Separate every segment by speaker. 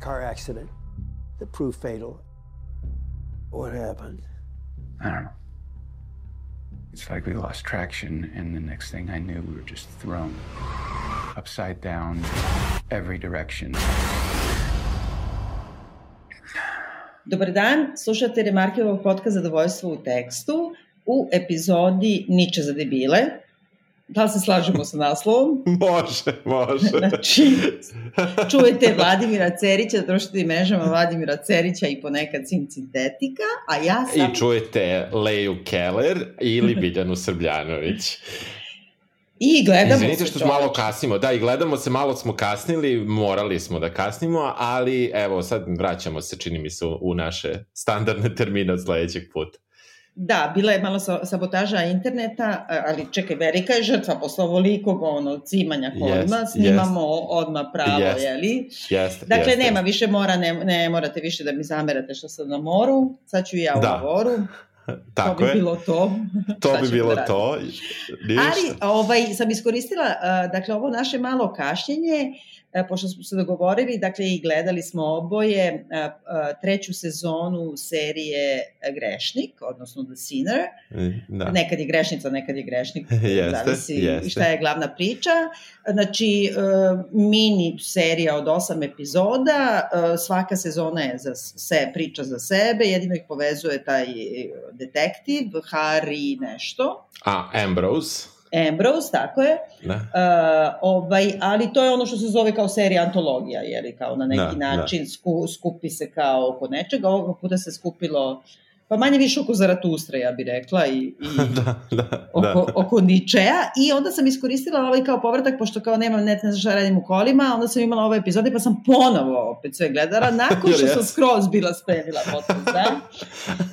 Speaker 1: car accident that proved fatal. What happened?
Speaker 2: I don't know. It's like we lost traction, and the next thing I knew, we were just thrown upside down, every direction.
Speaker 3: Dobar dan, slušate Remarkevog podcast Zadovoljstvo u tekstu u epizodi Niče za debile. Da se slažemo sa naslovom?
Speaker 4: može, može.
Speaker 3: Znači, čujete Vladimira Cerića na društvenim mrežama Vladimira Cerića i ponekad Sintetika, a ja sam...
Speaker 4: I čujete Leju Keller ili Biljanu Srbljanović.
Speaker 3: I gledamo
Speaker 4: Izvinite
Speaker 3: se,
Speaker 4: što malo kasnimo. Da, i gledamo se, malo smo kasnili, morali smo da kasnimo, ali evo, sad vraćamo se, čini mi se, u naše standardne termine od sledećeg puta.
Speaker 3: Da, bila je malo sabotaža interneta, ali čekaj, velika je žrtva posle ovolikog ono, cimanja kolima, yes, snimamo yes. odmah pravo, yes. jeli?
Speaker 4: Jeste,
Speaker 3: dakle,
Speaker 4: jeste.
Speaker 3: nema više mora, ne, ne morate više da mi zamerate što sam na moru, sad ću i ja
Speaker 4: da.
Speaker 3: u moru.
Speaker 4: Tako
Speaker 3: to bi
Speaker 4: je.
Speaker 3: bilo to.
Speaker 4: To bi bilo to.
Speaker 3: Ništa. Ali ovaj, sam iskoristila, dakle, ovo naše malo kašnjenje, pošto smo se dogovorili, dakle, i gledali smo oboje treću sezonu serije Grešnik, odnosno The Sinner.
Speaker 4: Da.
Speaker 3: Nekad je grešnica, nekad je grešnik,
Speaker 4: jeste,
Speaker 3: zavisi
Speaker 4: jeste.
Speaker 3: šta je glavna priča. Znači, mini serija od osam epizoda, svaka sezona je za se, priča za sebe, jedino ih povezuje taj detektiv, Harry nešto.
Speaker 4: A, Ambrose.
Speaker 3: Ambrose, tako je.
Speaker 4: Da.
Speaker 3: Uh, ovaj, ali to je ono što se zove kao serija antologija, jer kao na neki
Speaker 4: da,
Speaker 3: način
Speaker 4: da.
Speaker 3: Sku, skupi se kao oko nečega. Ovog puta se skupilo pa manje više oko Zaratustra, ja bih rekla, i, i
Speaker 4: da, da,
Speaker 3: oko,
Speaker 4: da.
Speaker 3: oko Ničeja. I onda sam iskoristila ovaj kao povratak, pošto kao nemam net ne znam šta radim u kolima, onda sam imala ove epizode, pa sam ponovo opet sve gledala, nakon što sam skroz bila spremila podcast, da?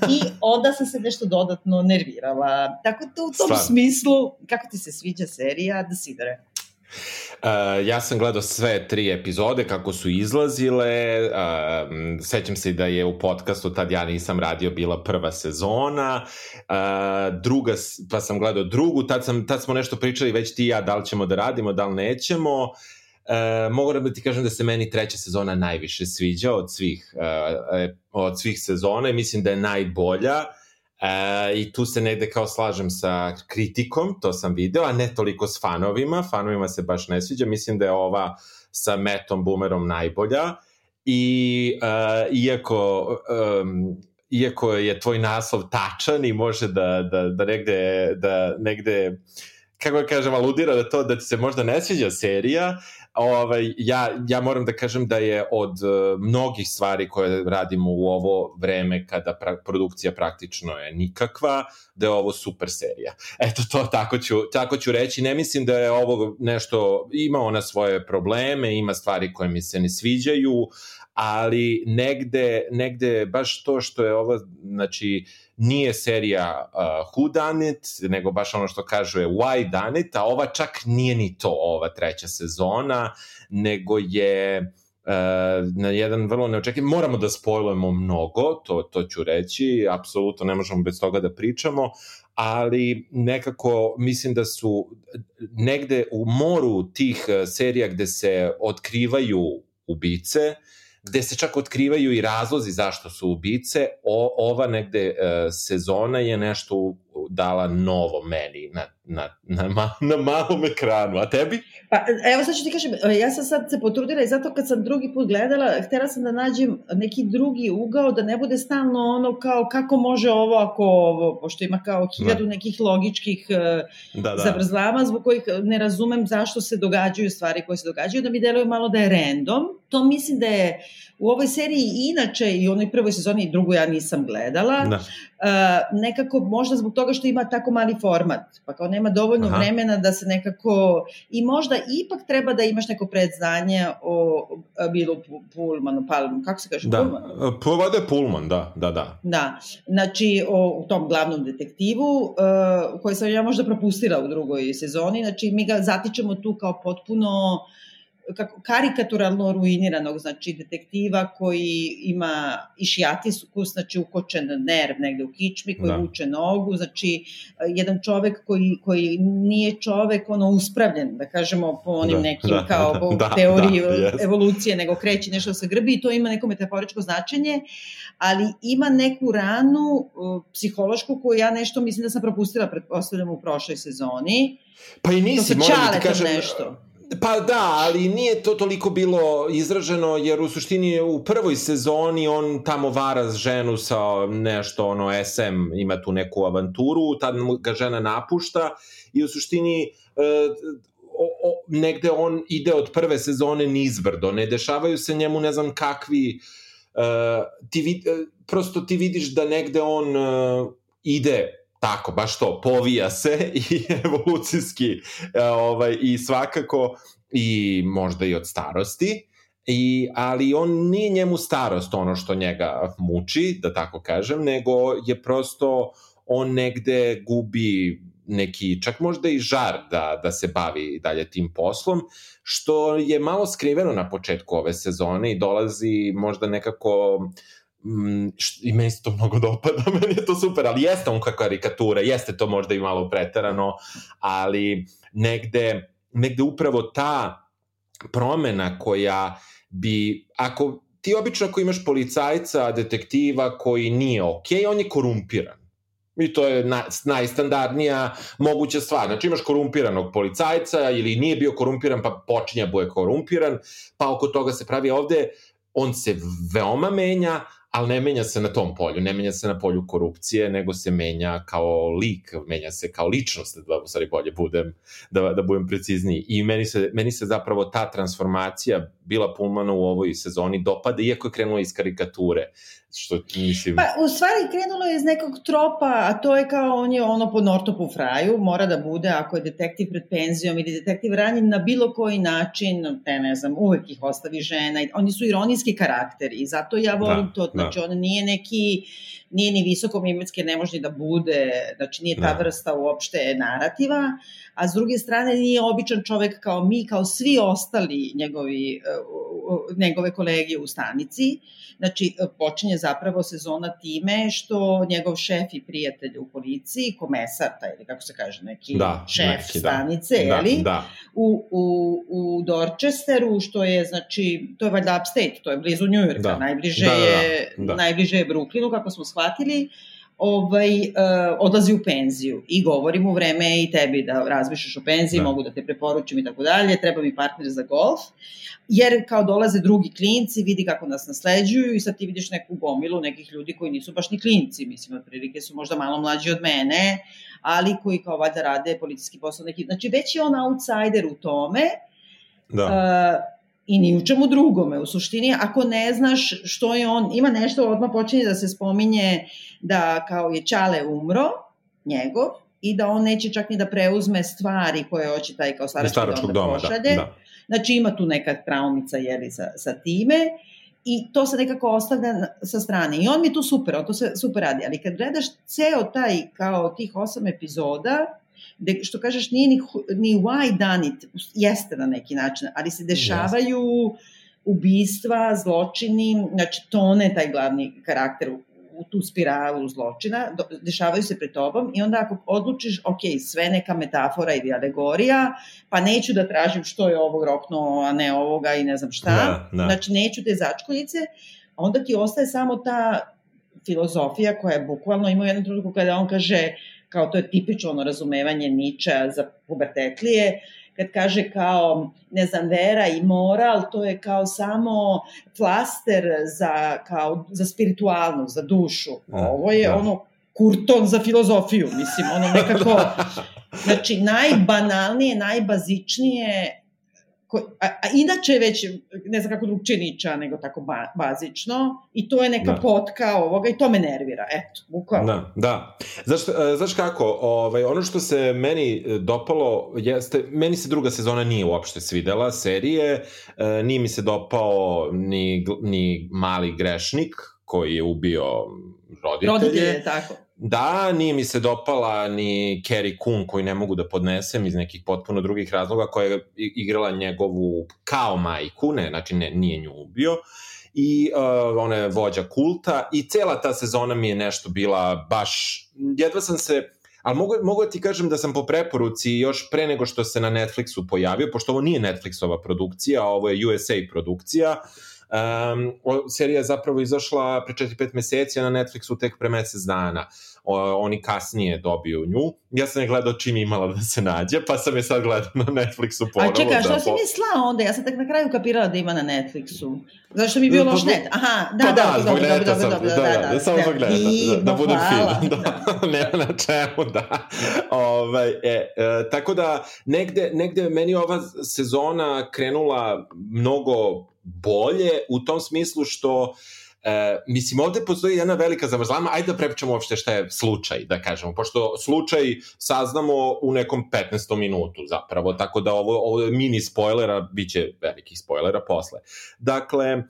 Speaker 3: I onda sam se nešto dodatno nervirala. Tako da u tom
Speaker 4: Stvarno.
Speaker 3: smislu, kako ti se sviđa serija The Sidere?
Speaker 4: Uh, ja sam gledao sve tri epizode kako su izlazile, uh, sećam se da je u podcastu tad ja nisam radio bila prva sezona, uh, druga, pa sam gledao drugu, tad, sam, tad smo nešto pričali već ti i ja da li ćemo da radimo, da li nećemo, uh, mogu da ti kažem da se meni treća sezona najviše sviđa od svih, uh, od svih sezona i mislim da je najbolja, E, I tu se negde kao slažem sa kritikom, to sam video, a ne toliko s fanovima. Fanovima se baš ne sviđa. Mislim da je ova sa Metom Boomerom najbolja. I uh, iako, um, iako je tvoj naslov tačan i može da, da, da negde, da negde kako da kažem, aludira da to da ti se možda ne sviđa serija, ovaj, ja, ja moram da kažem da je od uh, mnogih stvari koje radimo u ovo vreme kada pra, produkcija praktično je nikakva, da je ovo super serija. Eto to tako ću, tako ću reći. Ne mislim da je ovo nešto, ima ona svoje probleme, ima stvari koje mi se ne sviđaju, ali negde, negde baš to što je ovo, znači, nije serija uh, Who Done It, nego baš ono što kažu je Why Done It, a ova čak nije ni to ova treća sezona, nego je uh, na jedan vrlo neočekivan, moramo da spojlujemo mnogo, to, to ću reći, apsolutno ne možemo bez toga da pričamo, ali nekako mislim da su negde u moru tih serija gde se otkrivaju ubice, gde se čak otkrivaju i razlozi zašto su ubice, o, ova negde e, sezona je nešto dala novo meni na, na, na, ma, na malom ekranu, a tebi?
Speaker 3: Pa evo sad ću ti kažem, ja sam sad se potrudila i zato kad sam drugi put gledala, htela sam da nađem neki drugi ugao, da ne bude stalno ono kao kako može ovo ako ovo, pošto ima kao hiljadu da. nekih logičkih da, da. zavrzlama zbog kojih ne razumem zašto se događaju stvari koje se događaju, da mi deluje malo da je random. To mislim da je u ovoj seriji inače i u onoj prvoj sezoni i drugu ja nisam gledala. Da. Uh, nekako možda zbog toga što ima tako mali format, pa kao nema dovoljno Aha. vremena da se nekako i možda ipak treba da imaš neko predznanje o, o Bilu Pullmanu, Palmu, kako se kaže?
Speaker 4: Da,
Speaker 3: Pullman?
Speaker 4: Povode Pullman, da, da, da.
Speaker 3: Da, znači o, u tom glavnom detektivu uh, koji sam ja možda propustila u drugoj sezoni, znači mi ga zatičemo tu kao potpuno kako, karikaturalno ruiniranog, znači detektiva koji ima išijatisus, znači ukočen nerv negde u kičmi, koji da. vuče nogu, znači jedan čovek koji, koji nije čovek ono uspravljen, da kažemo po onim da, nekim da, kao da, da, teoriji da, yes. evolucije, nego kreće nešto sa grbi i to ima neko metaforičko značenje, ali ima neku ranu uh, psihološku koju ja nešto mislim da sam propustila, pretpostavljam, u prošloj sezoni.
Speaker 4: Pa i nisi, moram da ti kažem, nešto Pa da, ali nije to toliko bilo izraženo, jer u suštini u prvoj sezoni on tamo vara ženu sa nešto, ono, SM, ima tu neku avanturu, tad ga žena napušta i u suštini e, o, o, negde on ide od prve sezone nizbrdo, ne dešavaju se njemu ne znam kakvi, e, ti vid, e, prosto ti vidiš da negde on ide tako, baš to, povija se i evolucijski e, ovaj, i svakako i možda i od starosti, I, ali on nije njemu starost ono što njega muči, da tako kažem, nego je prosto on negde gubi neki, čak možda i žar da, da se bavi dalje tim poslom, što je malo skriveno na početku ove sezone i dolazi možda nekako mm, i meni se to mnogo dopada, meni je to super, ali jeste on kao karikatura, jeste to možda i malo preterano, ali negde, negde upravo ta promena koja bi, ako ti obično ako imaš policajca, detektiva koji nije okej, okay, on je korumpiran. I to je na, najstandardnija moguća stvar. Znači imaš korumpiranog policajca ili nije bio korumpiran pa počinje da bude korumpiran, pa oko toga se pravi ovde, on se veoma menja, ali ne menja se na tom polju, ne menja se na polju korupcije, nego se menja kao lik, menja se kao ličnost, da u stvari bolje budem, da, da budem precizniji. I meni se, meni se zapravo ta transformacija bila Pullmana u ovoj sezoni dopada, iako je krenula iz karikature. Što mislim...
Speaker 3: Pa, u stvari krenulo je iz nekog tropa, a to je kao on je ono po Nortopu fraju, mora da bude ako je detektiv pred penzijom ili detektiv ranjen na bilo koji način, te ne znam, uvek ih ostavi žena. Oni su ironijski karakteri i zato ja volim da, to. Znači, da. on nije neki nije ni visoko mimetske, ne može da bude, znači nije ta da. vrsta uopšte narativa, a s druge strane nije običan čovek kao mi, kao svi ostali njegovi, e, njegove kolege u stanici. Znači, počinje zapravo sezona time što njegov šef i prijatelj u policiji, komesar, taj ili kako se kaže, neki da, šef neki, da. stanice, da, jeli? Da. U, u, u Dorchesteru, što je, znači, to je valjda upstate, to je blizu Njujorka, da. najbliže, da, da, da. je, da. najbliže je Brooklynu, kako smo shvatili, ovaj, uh, odlazi u penziju i govori mu vreme i tebi da razmišljaš o penziji, da. mogu da te preporučim i tako dalje, treba mi partner za golf, jer kao dolaze drugi klinci, vidi kako nas nasleđuju i sad ti vidiš neku gomilu nekih ljudi koji nisu baš ni klinci, mislim, otprilike su možda malo mlađi od mene, ali koji kao valjda rade policijski posao neki, znači već je on outsider u tome, da. Uh, i ni u čemu drugome. U suštini, ako ne znaš što je on, ima nešto, odmah počinje da se spominje da kao je Čale umro, njegov, i da on neće čak ni da preuzme stvari koje hoće taj kao starački dom da doma, da, pošalje. Da, da. Znači ima tu neka traumica jeli, sa, sa time i to se nekako ostavlja sa strane. I on mi tu super, on to se super radi, ali kad gledaš ceo taj kao tih osam epizoda, de, što kažeš nije ni, ni why done it, jeste na neki način, ali se dešavaju ubistva, zločini, znači Tone, taj glavni karakter u, u tu spiralu zločina, do, dešavaju se pred tobom i onda ako odlučiš, ok, sve neka metafora ili alegorija, pa neću da tražim što je ovog rokno, a ne ovoga i ne znam šta, da, da. znači neću te začkoljice, onda ti ostaje samo ta filozofija koja je bukvalno ima u jednom trenutku kada on kaže kao to je tipično ono razumevanje Niča za pubertetlije, kad kaže kao, ne znam, vera i moral, to je kao samo flaster za, kao, za spiritualnost, za dušu. Da, Ovo je da. ono kurton za filozofiju, mislim, ono nekako, znači najbanalnije, najbazičnije Ko, a, a inače već, ne znam kako drugčije niča, nego tako ba, bazično, i to je neka da. potka ovoga i to me nervira, eto, bukvalno.
Speaker 4: Da, da. Znaš, e, znaš kako, ovaj, ono što se meni e, dopalo jeste, meni se druga sezona nije uopšte svidela, serije, e, nije mi se dopao ni, ni mali grešnik, koji je ubio roditelje. Roditelje,
Speaker 3: tako.
Speaker 4: Da, nije mi se dopala ni Carrie Coon koju ne mogu da podnesem iz nekih potpuno drugih razloga koja je igrala njegovu kao majku, ne, znači ne, nije nju ubio i uh, ona je vođa kulta i cela ta sezona mi je nešto bila baš, jedva sam se ali mogu, mogu da ti kažem da sam po preporuci još pre nego što se na Netflixu pojavio, pošto ovo nije Netflixova produkcija, ovo je USA produkcija, Um, serija je zapravo izašla pre 4-5 meseci, a na Netflixu tek pre mesec dana. O, oni kasnije dobiju nju. Ja sam je gledao čim imala da se nađe, pa sam je sad gledao na Netflixu ponovo.
Speaker 3: A čekaj, što
Speaker 4: da,
Speaker 3: si mi slao onda? Ja sam tak na kraju kapirala da ima na Netflixu. Zašto mi je bio loš net? Aha, da, pa da, da,
Speaker 4: zbog
Speaker 3: dobro, dobro,
Speaker 4: sam, da,
Speaker 3: da,
Speaker 4: da,
Speaker 3: da,
Speaker 4: da, samo zbog neta, da, da budem fin. Da,
Speaker 3: da.
Speaker 4: nema na čemu, da. Ovaj, e, e, tako da, negde, negde meni ova sezona krenula mnogo bolje u tom smislu što E, mislim, ovde postoji jedna velika zavrzlama, ajde da prepričamo uopšte šta je slučaj, da kažemo, pošto slučaj saznamo u nekom 15. minutu zapravo, tako da ovo, ovo je mini spoilera, bit će velikih spoilera posle. Dakle, e,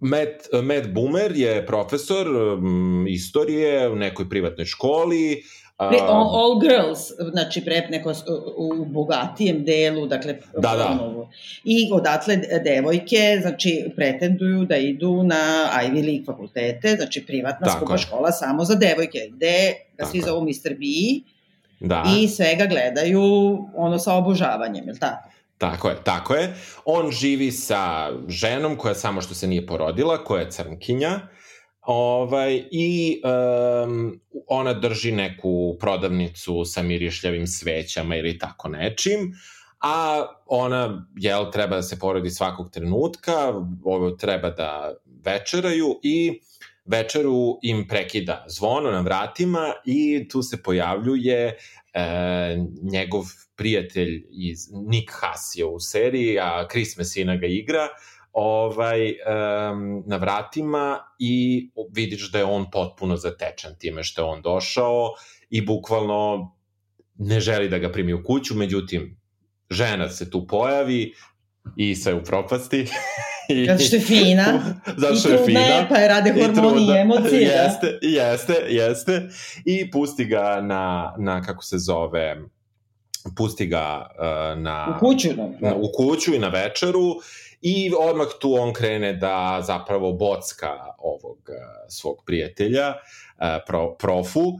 Speaker 4: Matt, Matt Boomer je profesor um, istorije u nekoj privatnoj školi,
Speaker 3: Pre, all, all girls, znači prep neko u bogatijem delu, dakle,
Speaker 4: da, da.
Speaker 3: I odatle devojke, znači, pretenduju da idu na Ivy League fakultete, znači privatna Tako skupa je. škola samo za devojke, gde ga svi zovu Mr. B da. i sve ga gledaju ono sa obožavanjem, je li tako?
Speaker 4: Tako je, tako je. On živi sa ženom koja samo što se nije porodila, koja je crnkinja, Ovaj, I um, ona drži neku prodavnicu sa mirišljavim svećama ili tako nečim, a ona, jel, treba da se porodi svakog trenutka, ovo treba da večeraju i večeru im prekida zvono na vratima i tu se pojavljuje e, njegov prijatelj iz Nick Haas je u seriji, a Chris Messina ga igra, ovaj, um, na vratima i vidiš da je on potpuno zatečan time što je on došao i bukvalno ne želi da ga primi u kuću, međutim, žena se tu pojavi i sve u propasti.
Speaker 3: I, Zato što je fina.
Speaker 4: Zato što je fina.
Speaker 3: Pa je rade hormoni i, i emocije.
Speaker 4: Jeste, jeste, jeste. I pusti ga na, na kako se zove, pusti ga uh, na...
Speaker 3: U kuću.
Speaker 4: Na, u kuću i na večeru i odmah tu on krene da zapravo bocka ovog uh, svog prijatelja, uh, pro, profu,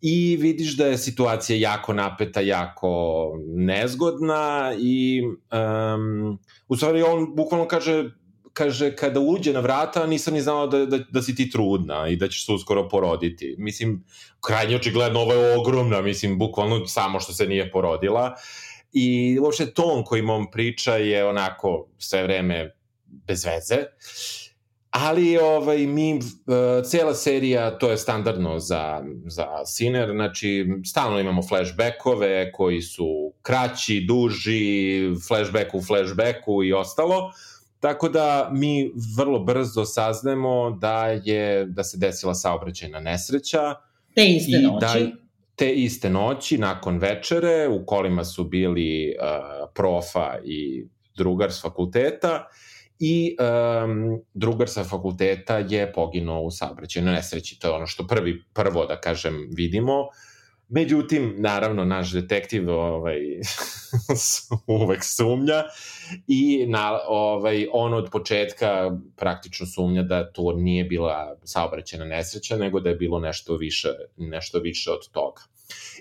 Speaker 4: i vidiš da je situacija jako napeta, jako nezgodna i um, u stvari on bukvalno kaže kaže, kada uđe na vrata, nisam ni znao da, da, da si ti trudna i da ćeš se uskoro poroditi. Mislim, krajnje očigledno ovo je ogromna, mislim, bukvalno samo što se nije porodila. I uopšte ton kojim on priča je onako sve vreme bez veze. Ali ovaj, mi, uh, cela serija, to je standardno za, za Sinner, znači stalno imamo flashbackove koji su kraći, duži, flashback u flashbacku i ostalo. Tako da mi vrlo brzo saznemo da je da se desila saobraćajna nesreća.
Speaker 3: Te iste noći. Da,
Speaker 4: te iste noći, nakon večere, u kolima su bili uh, profa i drugar s fakulteta i um, drugar sa fakulteta je poginuo u saobraćajnoj nesreći. To je ono što prvi, prvo, da kažem, vidimo. Međutim, naravno, naš detektiv ovaj, uvek sumnja i na, ovaj, on od početka praktično sumnja da to nije bila saobraćena nesreća, nego da je bilo nešto više, nešto više od toga.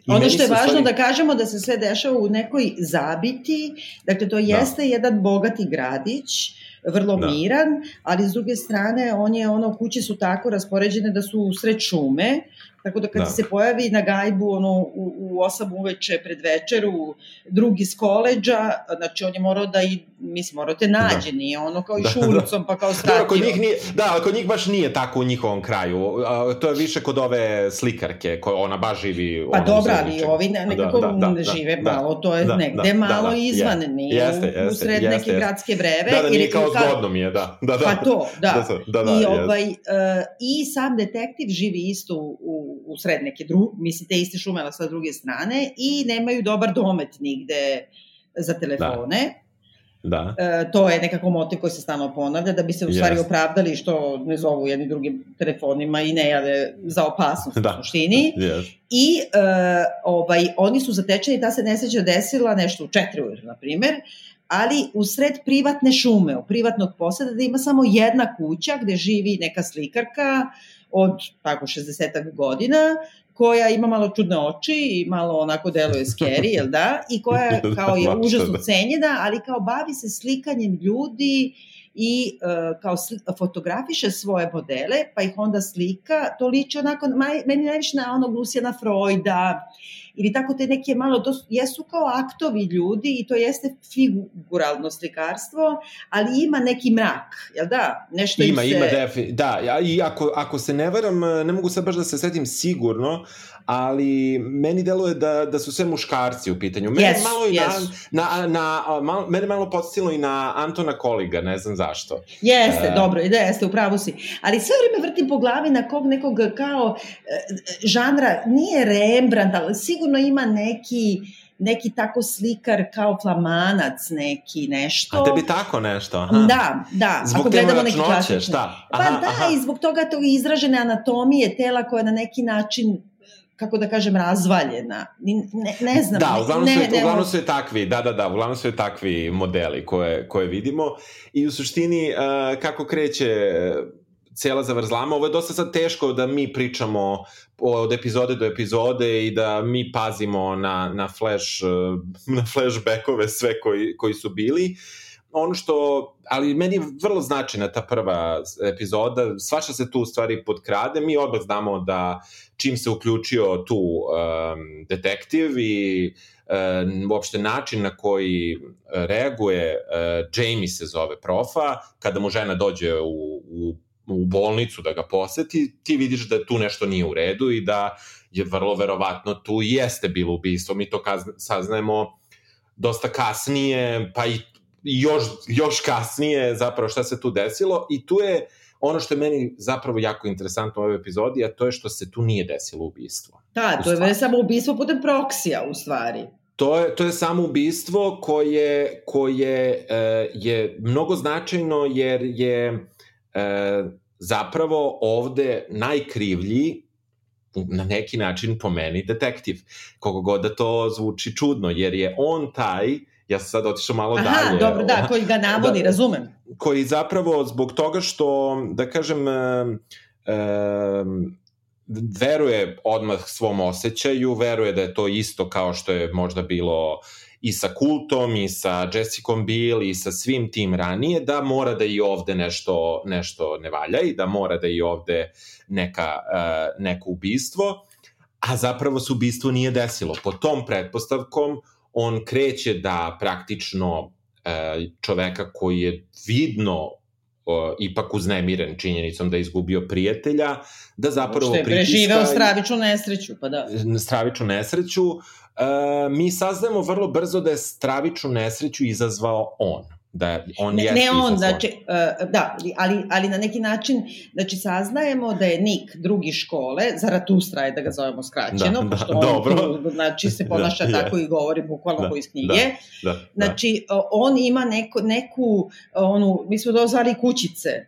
Speaker 3: I ono što je važno stvari... da kažemo da se sve dešava u nekoj zabiti, dakle to da. jeste da. jedan bogati gradić, vrlo da. miran, ali s druge strane on je ono kuće su tako raspoređene da su usred šume, Tako da kad da. se pojavi na gajbu ono, u, u 8 uveče pred večeru drugi iz koleđa, znači on je morao da i, mislim, morao te nađe, da. nije ono kao i da, šurucom da. pa kao statio. Da,
Speaker 4: kod njih nije, da, kod njih baš nije tako u njihovom kraju. to je više kod ove slikarke, koja ona baš živi
Speaker 3: Pa dobro, ali ovi nekako da, da, da, žive da, malo, to je da, negde da, malo da, da, izvan, je, nije jeste, jeste, u sred jeste, neke jeste. gradske breve.
Speaker 4: Da, da, nije kao zgodno mi je, da. da, da.
Speaker 3: Pa to, da. da, da, da I, ovaj, uh, I sam detektiv živi isto u u sred neke druge, mislim, te iste šume, ali sa druge strane, i nemaju dobar domet nigde za telefone.
Speaker 4: Da.
Speaker 3: E, to je nekako motiv koji se stalno ponavlja, da bi se u stvari
Speaker 4: Yes.
Speaker 3: opravdali što ne zovu jedni drugim telefonima i ne jave za opasnost
Speaker 4: Da.
Speaker 3: u suštini.
Speaker 4: Yes.
Speaker 3: I e, ovaj, oni su zatečeni, ta se nesreća desila nešto u četiri ujutru, na primer, ali u sred privatne šume, u privatnog poseda, da ima samo jedna kuća gde živi neka slikarka od tako 60 godina, koja ima malo čudne oči i malo onako deluje scary, jel da? I koja kao je užasno
Speaker 4: da.
Speaker 3: cenjena, ali kao bavi se slikanjem ljudi i uh, kao sli, fotografiše svoje modele, pa ih onda slika, to liči onako, maj, meni najviše na onog Lucijana Freuda, ili tako te neke malo, to su- jesu kao aktovi ljudi i to jeste figuralno slikarstvo, ali ima neki mrak, jel da? Nešto im
Speaker 4: Ima,
Speaker 3: se...
Speaker 4: ima definitivno. Da, ja, i ako, ako se ne varam, ne mogu sad baš da se setim sigurno, ali meni deluje da, da su sve muškarci u pitanju. Mene
Speaker 3: Jesu,
Speaker 4: malo i na, na, na, malo, mene malo podsjetilo i na Antona Koliga, ne znam zašto.
Speaker 3: Jeste,
Speaker 4: E.
Speaker 3: dobro, i da jeste, u pravu si. Ali sve vreme vrtim po glavi na kog nekog kao e, žanra, nije Rembrandt, ali sigurno ima neki neki tako slikar kao flamanac neki nešto.
Speaker 4: A tebi tako nešto? Aha.
Speaker 3: Da, da.
Speaker 4: Zbog
Speaker 3: ako gledamo neki klasični.
Speaker 4: šta?
Speaker 3: Pa da, i zbog toga tog izražene anatomije tela koja na neki način kako da kažem, razvaljena. Ne, ne znam.
Speaker 4: Da, uglavnom,
Speaker 3: ne,
Speaker 4: su,
Speaker 3: ne,
Speaker 4: uglavnom su je takvi, da, da, da, uglavnom su je takvi modeli koje, koje vidimo i u suštini uh, kako kreće uh, cela zavrzlama, ovo je dosta sad teško da mi pričamo od epizode do epizode i da mi pazimo na, na flash, uh, na flashbackove sve koji, koji su bili. Ono što, ali meni je vrlo značajna ta prva epizoda, svašta se tu u stvari podkrade, mi odmah znamo da čim se uključio tu um, detektiv i um, uopšte način na koji reaguje, uh, Jamie se zove profa, kada mu žena dođe u, u, u bolnicu da ga poseti, ti vidiš da tu nešto nije u redu i da je vrlo verovatno tu jeste bilo ubistvo. Mi to saznajemo dosta kasnije, pa i još, još kasnije zapravo šta se tu desilo i tu je ono što je meni zapravo jako interesantno u ovoj epizodi, a to je što se tu nije desilo ubistvo.
Speaker 3: Da, to je samo ubistvo putem proksija, u stvari.
Speaker 4: To je, to je samo ubistvo koje, koje e, je mnogo značajno jer je e, zapravo ovde najkrivlji na neki način po meni detektiv. Koliko god da to zvuči čudno, jer je on taj, ja sam sad otišao malo
Speaker 3: Aha,
Speaker 4: dalje.
Speaker 3: dobro, da, koji ga navodi,
Speaker 4: Da.
Speaker 3: razumem.
Speaker 4: koji zapravo zbog toga što, da kažem, um, um, veruje odmah svom osjećaju, veruje da je to isto kao što je možda bilo i sa Kultom, i sa Jessicom Biel, i sa svim tim ranije, da mora da i ovde nešto, nešto ne valja i da mora da i ovde neka, uh, neko ubistvo, a zapravo se ubistvo nije desilo. Po tom pretpostavkom on kreće da praktično e, čoveka koji je vidno ipak uznemiren činjenicom da je izgubio prijatelja, da zapravo
Speaker 3: Što je
Speaker 4: pritiska
Speaker 3: preživeo stravičnu nesreću, pa da.
Speaker 4: stravičnu nesreću. E, mi saznajemo vrlo brzo da je stravičnu nesreću izazvao on. Da on
Speaker 3: Ne,
Speaker 4: jeste
Speaker 3: ne on, znači, uh, da, ali, ali na neki način, znači, saznajemo da je Nik drugi škole, Zaratustra je da ga zovemo skraćeno,
Speaker 4: Da, da,
Speaker 3: pošto on
Speaker 4: dobro.
Speaker 3: tu, znači, se
Speaker 4: Da,
Speaker 3: ponaša
Speaker 4: je.
Speaker 3: tako i govori bukvalno
Speaker 4: Da,
Speaker 3: ko iz knjige.
Speaker 4: Da, da.
Speaker 3: Znači, o, on ima neko, neku, onu, mi smo to zvali kućice,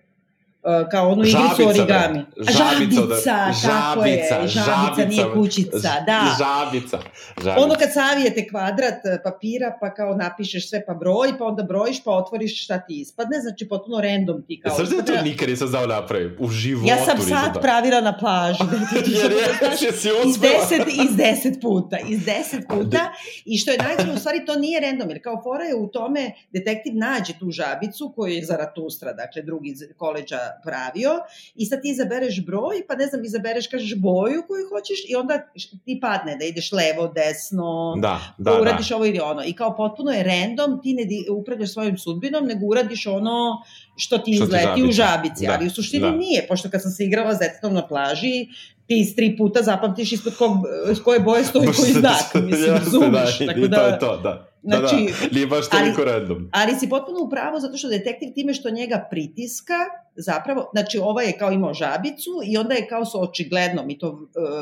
Speaker 3: kao onu igricu
Speaker 4: Žabica,
Speaker 3: origami.
Speaker 4: bre.
Speaker 3: A,
Speaker 4: Žabica,
Speaker 3: žabica,
Speaker 4: da.
Speaker 3: tako je,
Speaker 4: Žabica,
Speaker 3: žabica, nije kućica, da.
Speaker 4: Žabica. žabica.
Speaker 3: Ono kad savijete kvadrat e, papira, pa kao napišeš sve pa broj, pa onda brojiš, pa otvoriš šta ti ispadne, znači potpuno random ti kao...
Speaker 4: Znaš da ja to nikad nisam znao napravim? U životu
Speaker 3: Ja sam sad
Speaker 4: to-
Speaker 3: pravila na plaži.
Speaker 4: Jer je,
Speaker 3: iz
Speaker 4: uspela.
Speaker 3: deset, iz deset puta, iz deset puta i što je najgore, u stvari to nije random, jer kao fora je u tome detektiv nađe tu žabicu koju je Zaratustra, dakle drugi iz koleđa pravio i sad ti izabereš broj, pa ne znam, izabereš, kažeš boju koju hoćeš i onda ti padne da ideš levo, desno,
Speaker 4: Da,
Speaker 3: da,
Speaker 4: da, da.
Speaker 3: uradiš ovo ili ono. I kao potpuno je random, ti ne upravljaš svojim sudbinom, nego uradiš ono što ti
Speaker 4: Što ti
Speaker 3: izleti u
Speaker 4: žabica.
Speaker 3: žabici.
Speaker 4: Da,
Speaker 3: Ali u suštini
Speaker 4: da.
Speaker 3: nije, pošto kad sam se igrala s detetom na plaži, ti iz tri puta zapamtiš ispod kog, s koje boje stoji koji znak, mislim,
Speaker 4: Jeste,
Speaker 3: razumeš.
Speaker 4: Da,
Speaker 3: Tako
Speaker 4: i to
Speaker 3: da,
Speaker 4: je to, da. Da,
Speaker 3: Znači,
Speaker 4: da, nije baš
Speaker 3: ali-
Speaker 4: toliko random.
Speaker 3: ali si potpuno u pravu zato što detektiv time što njega pritiska, zapravo, znači ovaj je kao imao žabicu i onda je kao su očigledno, mi to uh,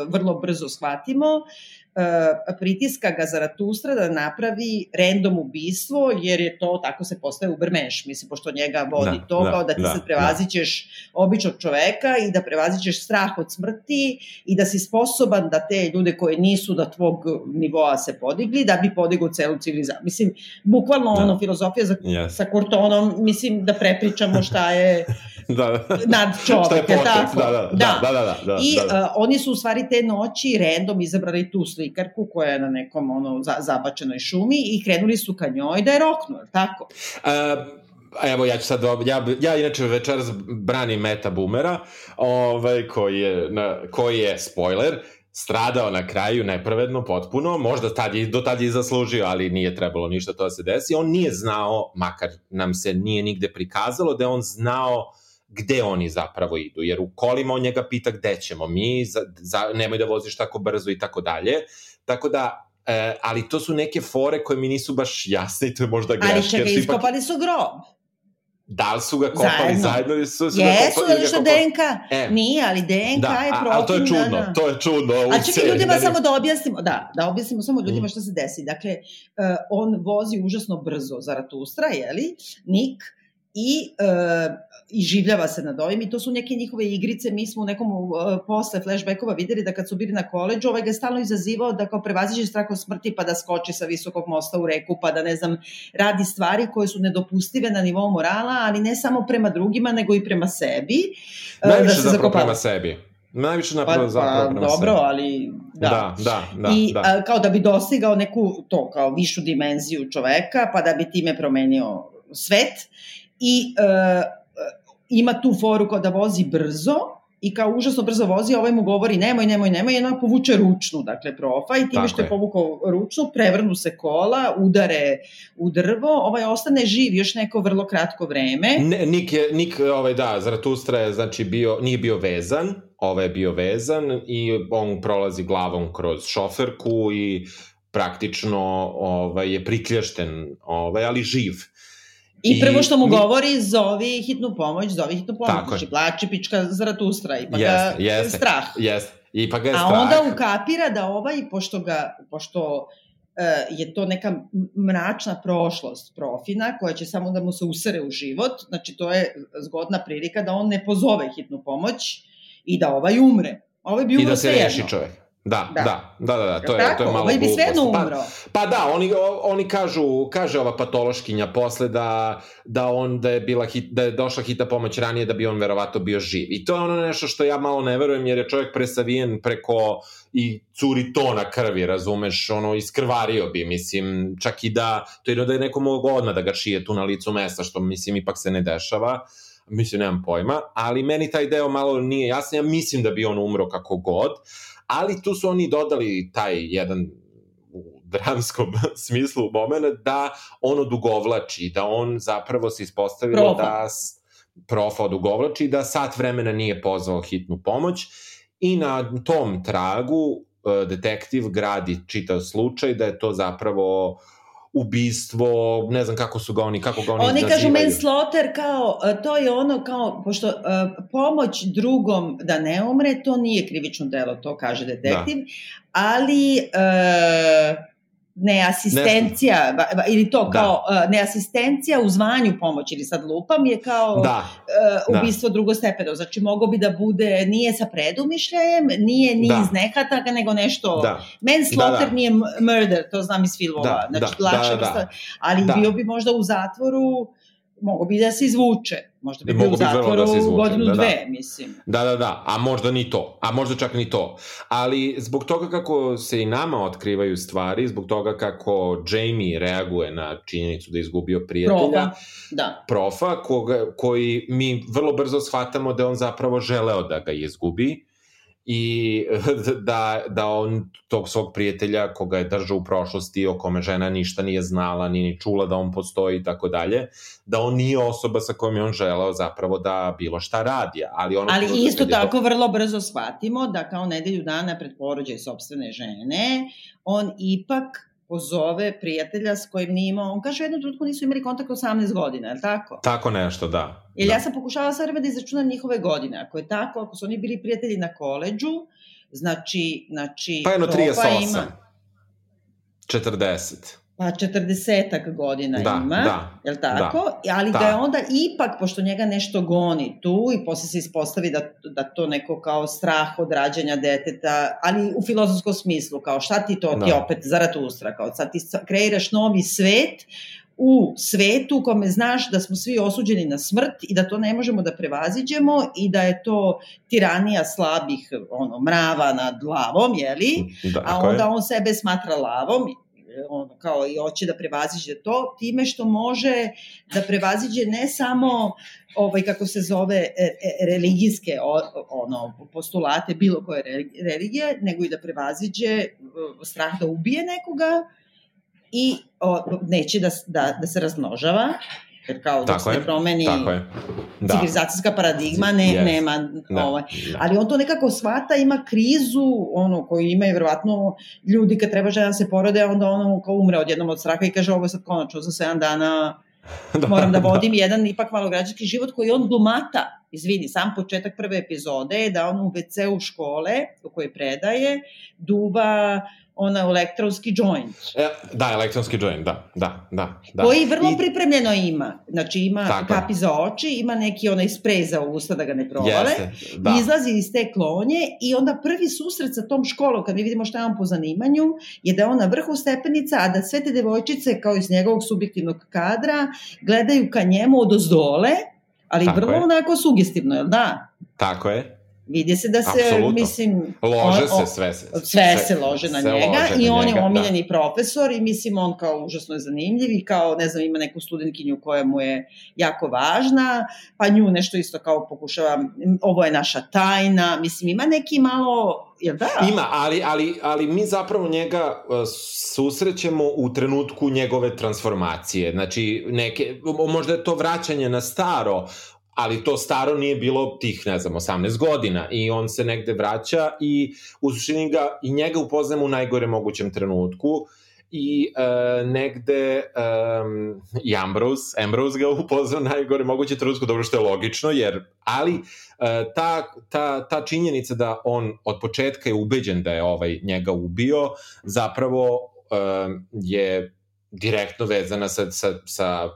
Speaker 3: vrlo brzo shvatimo, pritiska ga Zaratustra da napravi random ubistvo, jer je to, tako se postaje ubermenš, mislim, pošto njega vodi da, to, da, kao da ti da, sad prevazićeš da. običnog čoveka i da prevazićeš strah od smrti i da si sposoban da te ljude koje nisu da tvog nivoa se podigli, da bi podigao celu civilizaciju. Mislim, bukvalno da. ono, filozofija za, yes. sa Kurtonom, mislim da prepričamo šta je da, da. nad čovek, šta je počet, tako?
Speaker 4: Da, da, da, da, da, da, da,
Speaker 3: I
Speaker 4: da, da.
Speaker 3: Uh, oni su u stvari te noći random izabrali tu slikarku koja je na nekom ono, za, zabačenoj šumi i krenuli su ka njoj da je roknu, tako?
Speaker 4: Uh, evo ja ću sad, ja, ja inače večeras branim Meta Boomera, ovaj, koji je, na, koji je, spoiler, stradao na kraju nepravedno, potpuno, možda tad je, do tad je zaslužio, ali nije trebalo ništa to da se desi. On nije znao, makar nam se nije nigde prikazalo, da je on znao gde oni zapravo idu, jer u kolima on njega pita gde ćemo mi, za, za, nemoj da voziš tako brzo i tako dalje. Tako da, e, ali to su neke fore koje mi nisu baš jasne i to je možda greška.
Speaker 3: Ali čekaj, iskopali su grob.
Speaker 4: Da li su ga kopali zajedno, zajedno ili su,
Speaker 3: su Jesu, ga kopali? što DNK. E. Nije, ali DNK da, je protiv.
Speaker 4: Ali to je čudno, da, da. to je čudno.
Speaker 3: A čekaj ljudima da samo da objasnimo, da, da objasnimo samo ljudima mm. šta se desi. Dakle, uh, on vozi užasno brzo Zaratustra, jeli, Nik, i uh, i življava se nad ovim i to su neke njihove igrice, mi smo u nekom uh, posle flashbackova videli da kad su bili na koleđu, ovaj ga je stalno izazivao da kao prevaziđe strah od smrti pa da skoči sa visokog mosta u reku, pa da ne znam, radi stvari koje su nedopustive na nivou morala, ali ne samo prema drugima, nego i prema sebi.
Speaker 4: Uh, Najviše da se zapravo prema sebi. Najviše napravo pa, zapravo prema
Speaker 3: Dobro,
Speaker 4: sebi.
Speaker 3: ali da.
Speaker 4: Da, da, da.
Speaker 3: I
Speaker 4: da.
Speaker 3: A, kao da bi dostigao neku to, kao višu dimenziju čoveka, pa da bi time promenio svet. I uh, ima tu foru kao da vozi brzo i kao užasno brzo vozi, ovaj mu govori nemoj, nemoj, nemoj, i ona povuče ručnu, dakle, profa i time što je povukao ručnu, prevrnu se kola, udare u drvo, ovaj ostane živ još neko vrlo kratko vreme.
Speaker 4: Ne, Nik, je, Nik ovaj, da, Zaratustra je, znači, bio, nije bio vezan, ovaj je bio vezan i on prolazi glavom kroz šoferku i praktično ovaj, je prikljašten, ovaj, ali živ.
Speaker 3: I prvo što mu mi... govori, zovi hitnu pomoć, zovi hitnu pomoć. Tako znači, plači pička zaratustra i pa yes, ga yes, strah.
Speaker 4: Jeste, i pa ga je
Speaker 3: A
Speaker 4: strah.
Speaker 3: A onda ukapira da ovaj, pošto, ga, pošto uh, je to neka mračna prošlost profina koja će samo da mu se usere u život, znači to je zgodna prilika da on ne pozove hitnu pomoć i da ovaj umre. Ovaj bi umro
Speaker 4: I da se reši čovek. Da, da, da, da, da, da to, je,
Speaker 3: Tako,
Speaker 4: to je malo
Speaker 3: ovaj bi sve umro.
Speaker 4: Pa, pa da, oni, oni kažu, kaže ova patološkinja posle da, da on, da je, bila hit, da je došla hita pomoć ranije da bi on verovato bio živ. I to je ono nešto što ja malo ne verujem jer je čovjek presavijen preko i curi tona krvi, razumeš, ono, iskrvario bi, mislim, čak i da, to je da je neko mogo odmah da ga šije tu na licu mesta, što mislim ipak se ne dešava. Mislim, nemam pojma, ali meni taj deo malo nije jasno, ja mislim da bi on umro kako god, ali tu su oni dodali taj jedan u dramskom smislu moment da on odugovlači, da on zapravo se ispostavilo profa. da profa odugovlači, da sat vremena nije pozvao hitnu pomoć i na tom tragu e, detektiv gradi čitav slučaj da je to zapravo uh, ubistvo, ne znam kako su ga oni, kako ga oni,
Speaker 3: oni kažu manslaughter kao, e, to je ono kao, pošto uh, pomoć drugom da ne umre, to nije krivično delo, to kaže detektiv, da. ali uh, neasistencija, Nešto. ili to da. kao da. neasistencija u zvanju pomoći, ili sad lupam, je kao da. uh, ubistvo da. drugostepeno. Znači, mogo bi da bude, nije sa predumišljajem, nije ni da. iz nehataka, nego nešto... Da. Manslaughter da, da. nije murder, to znam iz filmova. Da. Znači, da. lakše da, da, da. ali da. bio bi možda u zatvoru mogo bi da se izvuče. Možda bi bio u zatvoru da se izvuče, godinu, da, da. dve, mislim.
Speaker 4: Da, da, da, a možda ni to, a možda čak ni to. Ali zbog toga kako se i nama otkrivaju stvari, zbog toga kako Jamie reaguje na činjenicu da je izgubio prijatelja,
Speaker 3: profa, da.
Speaker 4: profa koga, koji mi vrlo brzo shvatamo da on zapravo želeo da ga izgubi, i da, da on tog svog prijatelja koga je držao u prošlosti, o kome žena ništa nije znala, ni ni čula da on postoji i tako dalje, da on nije osoba sa kojom je on želeo zapravo da bilo šta radi. Ali, ono
Speaker 3: ali isto tako to... vrlo brzo shvatimo da kao nedelju dana pred porođaj sobstvene žene, on ipak pozove prijatelja s kojim nije imao, on kaže u jednom trenutku nisu imali kontakt 18 godina, je li tako?
Speaker 4: Tako nešto, da.
Speaker 3: Jer
Speaker 4: da.
Speaker 3: ja sam pokušala sa vreme da izračunam njihove godine. Ako je tako, ako su oni bili prijatelji na koleđu, znači... znači
Speaker 4: pa jedno 38. Ima, 40.
Speaker 3: pa četrdesetak godina
Speaker 4: Da,
Speaker 3: ima,
Speaker 4: da,
Speaker 3: jel tako? Ali
Speaker 4: Da.
Speaker 3: ga je onda ipak, pošto njega nešto goni tu i posle se ispostavi da, da to neko kao strah od rađanja deteta, ali u filozofskom smislu, kao šta ti to, ti
Speaker 4: Da.
Speaker 3: opet Zaratustra, kao sad ti kreiraš novi svet, u svetu u kome znaš da smo svi osuđeni na smrt i da to ne možemo da prevaziđemo i da je to tiranija slabih ono, mrava nad lavom, jeli?
Speaker 4: Da,
Speaker 3: a onda on sebe smatra lavom, ono, kao i hoće da prevaziđe to, time što može da prevaziđe ne samo ovaj kako se zove e, e, religijske ono postulate bilo koje re- religije, nego i da prevaziđe e, strah da ubije nekoga i o, neće da, da, da se razmnožava, jer kao dok se ne promeni
Speaker 4: Tako je. Da.
Speaker 3: civilizacijska paradigma, ne,
Speaker 4: Yes.
Speaker 3: nema
Speaker 4: Da,
Speaker 3: ovaj,
Speaker 4: da.
Speaker 3: ali on to nekako shvata, ima krizu, ono, koju imaju verovatno ljudi kad treba žena da se porode, onda ono kao umre odjednom od straha i kaže ovo je sad konačno za 7 dana moram da vodim jedan ipak malo građanski život koji on glumata. Izvini, sam početak prve epizode je da on u WC-u škole u kojoj predaje duva ona elektronski joint.
Speaker 4: E, da, elektronski joint, da, da, da. da.
Speaker 3: Koji vrlo
Speaker 4: I-
Speaker 3: pripremljeno ima. Znači ima
Speaker 4: Tako
Speaker 3: kapi za oči, ima neki onaj sprej za usta da ga ne provale.
Speaker 4: Jeste, da.
Speaker 3: izlazi iz te klonje i onda prvi susret sa tom školom, kad mi vidimo šta je on po zanimanju, je da je on na vrhu stepenica, a da sve te devojčice, kao iz njegovog subjektivnog kadra, gledaju ka njemu od ozdole, ali
Speaker 4: Tako
Speaker 3: vrlo
Speaker 4: je.
Speaker 3: onako sugestivno, jel da?
Speaker 4: Tako je.
Speaker 3: Vidi se da se,
Speaker 4: Apsolutno.
Speaker 3: mislim...
Speaker 4: Lože
Speaker 3: on- on-
Speaker 4: se sve. se-
Speaker 3: Sve se lože na
Speaker 4: se
Speaker 3: njega
Speaker 4: lože
Speaker 3: i
Speaker 4: na
Speaker 3: on
Speaker 4: njega,
Speaker 3: je
Speaker 4: da.
Speaker 3: omiljeni profesor i mislim on kao užasno je zanimljiv i kao ne znam ima neku studentkinju koja mu je jako važna pa nju nešto isto kao pokušava "M, ovo je naša tajna mislim ima neki malo jel da?
Speaker 4: Ima, ali, ali, ali mi zapravo njega uh, susrećemo u trenutku njegove transformacije. Znači, neke, možda je to vraćanje na staro, ali to staro nije bilo tih, ne znam, 18 godina i on se negde vraća i u suštini ga i njega upoznamo u najgore mogućem trenutku i uh, negde um, i Ambrose, Ambrose ga upoznao najgore mogućem trenutku, dobro što je logično, jer, ali uh, ta, ta, ta činjenica da on od početka je ubeđen da je ovaj njega ubio, zapravo um, je direktno vezana sa, sa, sa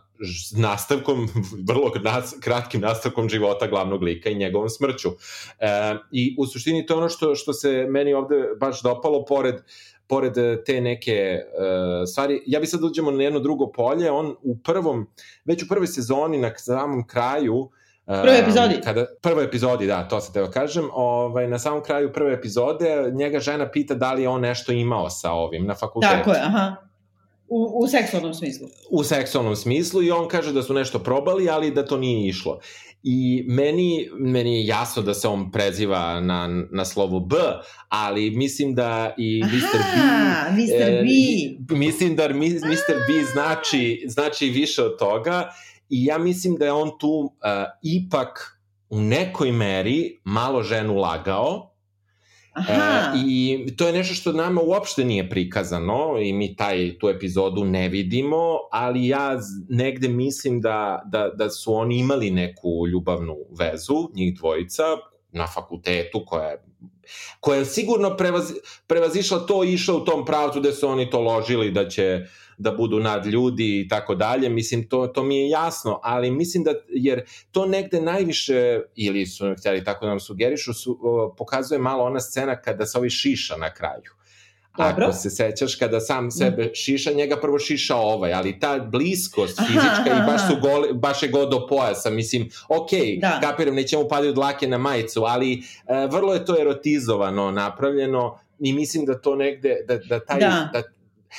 Speaker 4: nastavkom, vrlo nas, kratkim nastavkom života glavnog lika i njegovom smrću. E, I u suštini to je ono što, što se meni ovde baš dopalo, pored, pored e, te neke e, stvari. Ja bi sad uđemo na jedno drugo polje, on u prvom, već u prvoj sezoni, na samom kraju, e,
Speaker 3: Prvoj epizodi.
Speaker 4: Kada, prvoj epizodi, da, to se teo kažem. Ovaj, na samom kraju prve epizode njega žena pita da li je on nešto imao sa ovim na fakultetu.
Speaker 3: Tako je, aha. U, u seksualnom smislu.
Speaker 4: u seksualnom smislu i on kaže da su nešto probali, ali da to nije išlo. I meni, meni je jasno da se on preziva na, na slovo B, ali mislim da i Mr. B...
Speaker 3: Aha, Mr.
Speaker 4: e,
Speaker 3: B.
Speaker 4: Mislim da Mr. B znači, znači više od toga i ja mislim da je on tu uh, ipak u nekoj meri malo ženu lagao,
Speaker 3: Aha.
Speaker 4: E, I to je nešto što nama uopšte nije prikazano i mi taj, tu epizodu ne vidimo, ali ja negde mislim da, da, da su oni imali neku ljubavnu vezu, njih dvojica, na fakultetu koja je koja je sigurno prevazi, prevazišla to i išla u tom pravcu da su oni to ložili da će da budu nad ljudi i tako dalje, mislim to, to mi je jasno, ali mislim da, jer to negde najviše, ili su htjeli tako da nam sugerišu, su, o, pokazuje malo ona scena kada se ovi šiša na kraju.
Speaker 3: Dobro.
Speaker 4: Ako se sećaš, kada sam sebe šiša, njega prvo šiša ovaj, ali ta bliskost fizička
Speaker 3: aha,
Speaker 4: i baš, su gole, baš je go do pojasa, mislim, ok,
Speaker 3: Da.
Speaker 4: kapiram, nećemo padati od dlake na majicu, ali e, vrlo je to erotizovano napravljeno i mislim da to negde, da, da taj,
Speaker 3: Da.
Speaker 4: da,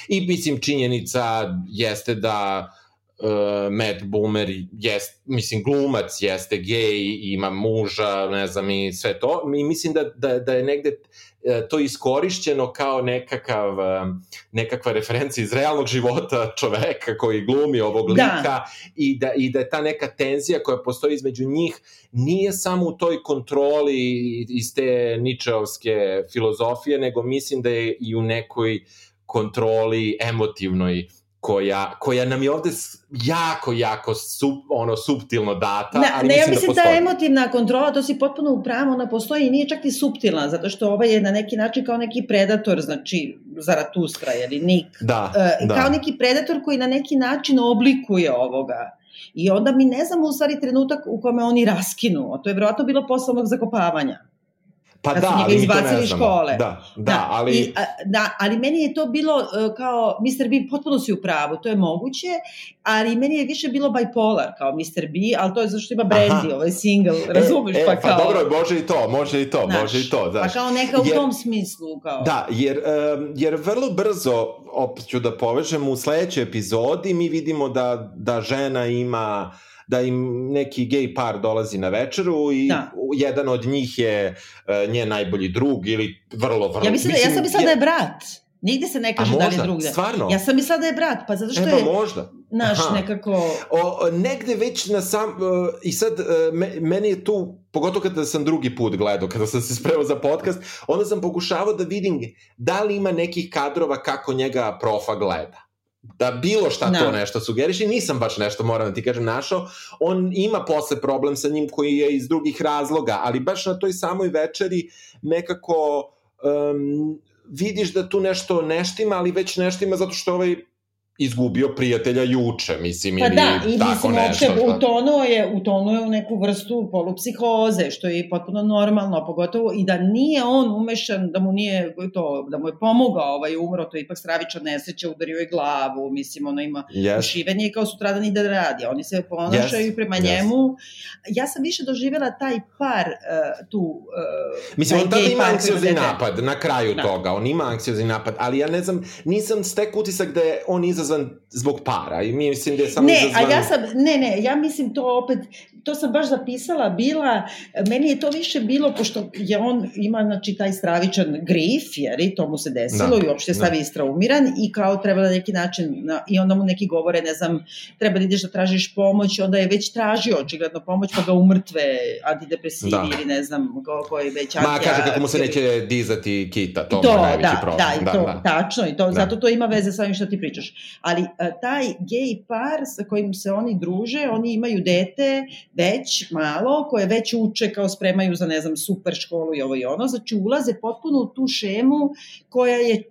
Speaker 4: i mislim činjenica jeste da uh, Matt Boomer jest, mislim glumac jeste gej, ima muža, ne znam i sve to. I mislim da, da, da je negde e, to iskorišćeno kao nekakav, e, nekakva referencija iz realnog života čoveka koji glumi ovog
Speaker 3: Da.
Speaker 4: lika i, da, i da je ta neka tenzija koja postoji između njih nije samo u toj kontroli iz te ničeovske filozofije, nego mislim da je i u nekoj kontroli emotivnoj koja, koja nam je ovde jako, jako sub, ono, subtilno data,
Speaker 3: ne,
Speaker 4: ali
Speaker 3: ne,
Speaker 4: mislim
Speaker 3: ja mislim
Speaker 4: da
Speaker 3: da
Speaker 4: postoji.
Speaker 3: emotivna kontrola, to si potpuno upravo, ona postoji i nije čak ni subtilna, zato što ovaj je na neki način kao neki predator, znači Zaratustra, ili Nik,
Speaker 4: Da,
Speaker 3: e,
Speaker 4: da.
Speaker 3: kao neki predator koji na neki način oblikuje ovoga. I onda mi ne znamo u stvari trenutak u kome oni raskinu, a to je verovatno bilo posle zakopavanja.
Speaker 4: Pa da,
Speaker 3: su njega
Speaker 4: ali
Speaker 3: izbacili
Speaker 4: ne
Speaker 3: iz škole.
Speaker 4: Da, da, ali...
Speaker 3: I, a, da, ali meni je to bilo uh, kao Mr. B, potpuno si u pravu, to je moguće, ali meni je više bilo bipolar kao Mr. B, ali to je zašto ima Brandy,
Speaker 4: Aha.
Speaker 3: ovaj single, razumeš,
Speaker 4: e,
Speaker 3: pa
Speaker 4: e,
Speaker 3: kao...
Speaker 4: Pa dobro, može i to, može i to,
Speaker 3: znaš,
Speaker 4: može i to.
Speaker 3: Pa
Speaker 4: Znaš.
Speaker 3: kao neka u
Speaker 4: Jer-
Speaker 3: tom smislu, kao...
Speaker 4: Da, jer, um, jer vrlo brzo, opet ću da povežem, u sledećoj epizodi mi vidimo da, da žena ima da im neki gej par dolazi na večeru i
Speaker 3: Da.
Speaker 4: jedan od njih je uh, njen najbolji drug ili vrlo, vrlo...
Speaker 3: Ja, mislim da, ja sam mislila da je brat. Nigde se ne kaže da li je
Speaker 4: možda,
Speaker 3: drugde.
Speaker 4: stvarno?
Speaker 3: Ja sam mislila da je brat, pa zato što
Speaker 4: e, pa
Speaker 3: je
Speaker 4: možda.
Speaker 3: naš
Speaker 4: Aha.
Speaker 3: nekako...
Speaker 4: O, o, negde već na sam, uh, i sad uh, me, meni je tu, pogotovo kada sam drugi put gledao, kada sam se spremao za podcast, onda sam pokušavao da vidim da li ima nekih kadrova kako njega profa gleda da bilo šta
Speaker 3: Da.
Speaker 4: to nešto sugeriše, nisam baš nešto, moram da ti kažem, našao. On ima posle problem sa njim koji je iz drugih razloga, ali baš na toj samoj večeri nekako um, vidiš da tu nešto neštima, ali već neštima zato što ovaj izgubio prijatelja juče, mislim,
Speaker 3: Pa
Speaker 4: ili
Speaker 3: da, i
Speaker 4: tako
Speaker 3: mislim,
Speaker 4: nešto.
Speaker 3: uopšte
Speaker 4: šta-
Speaker 3: utonuo je, utonuo je u neku vrstu polupsihoze, što je potpuno normalno, pogotovo i da nije on umešan, da mu nije to, da mu je pomogao ovaj umro, to je ipak stravična nesreća, udario je glavu, mislim, ono ima
Speaker 4: Yes.
Speaker 3: ušivanje i kao sutradan ide da radi, oni se ponašaju
Speaker 4: Yes,
Speaker 3: prema
Speaker 4: yes.
Speaker 3: njemu. Ja sam više doživjela taj par uh, tu... Uh,
Speaker 4: Mislim, on tada ima anksiozni napad na kraju
Speaker 3: Da.
Speaker 4: toga, on ima anksiozni napad, ali ja ne znam, nisam stek utisak da je on izazvan zbog para i mislim da je samo
Speaker 3: Ne,
Speaker 4: izazvan...
Speaker 3: a ja sam, ne, ne, ja mislim to opet, to sam baš zapisala, bila, meni je to više bilo, pošto je on ima, znači, taj stravičan grif, jer i to mu se desilo
Speaker 4: Da,
Speaker 3: i uopšte
Speaker 4: da.
Speaker 3: stavi istraumiran i kao treba na neki način, na, i onda mu neki govore, ne znam, treba da ideš da tražiš pomoć, onda je već tražio očigledno pomoć, pa ga umrtve antidepresivi
Speaker 4: Da.
Speaker 3: ili ne znam, ko, koji već
Speaker 4: Ma, kaže kako mu se neće dizati kita, to,
Speaker 3: to,
Speaker 4: mu je najveći
Speaker 3: da,
Speaker 4: problem.
Speaker 3: da, i to, tačno, i to,
Speaker 4: Da.
Speaker 3: zato to ima veze sa ovim što ti pričaš. Ali taj gej par sa kojim se oni druže, oni imaju dete već malo, koje već uče kao spremaju za, ne znam, super školu i ovo i ono, znači ulaze potpuno u tu šemu koja je e,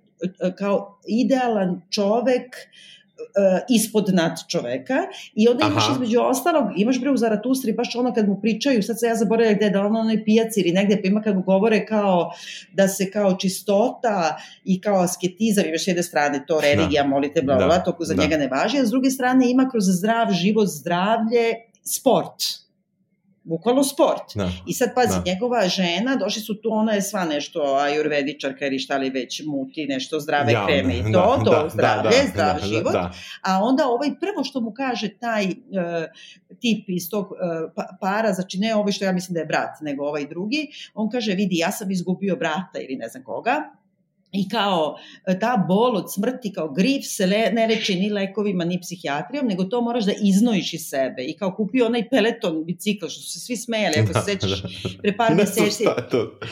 Speaker 3: kao idealan čovek e, ispod nad čoveka i onda imaš
Speaker 4: Aha.
Speaker 3: između ostalog, imaš bre u Zaratustri baš ono kad mu pričaju, sad se ja zaboravila gde, da ono onoj pijaci ili negde, pa ima kad mu govore kao da se kao čistota i kao asketizam, imaš s jedne strane to religija, molite, bla, bla, bla,
Speaker 4: Da.
Speaker 3: to za
Speaker 4: Da.
Speaker 3: njega ne važi, a s druge strane ima kroz zdrav život, zdravlje, sport. Bukvalno sport.
Speaker 4: Da.
Speaker 3: I sad pazi,
Speaker 4: Da.
Speaker 3: njegova žena, došli su tu, ona je sva nešto ajurvedičarka ili šta li već muti, nešto zdrave
Speaker 4: Javno,
Speaker 3: kreme i to,
Speaker 4: da,
Speaker 3: to
Speaker 4: da,
Speaker 3: zdravlje,
Speaker 4: da,
Speaker 3: zdrav
Speaker 4: da,
Speaker 3: život.
Speaker 4: Da,
Speaker 3: A onda ovaj prvo što mu kaže taj uh, tip iz tog uh, pa, para, znači ne ovaj što ja mislim da je brat, nego ovaj drugi, on kaže, vidi, ja sam izgubio brata ili ne znam koga, I kao e, ta bol od smrti kao grif se le, ne leči ni lekovima ni psihijatrijom, nego to moraš da iznojiš iz sebe. I kao kupio onaj peleton bicikl, što su se svi smejali, ako se sećaš, pre par meseci.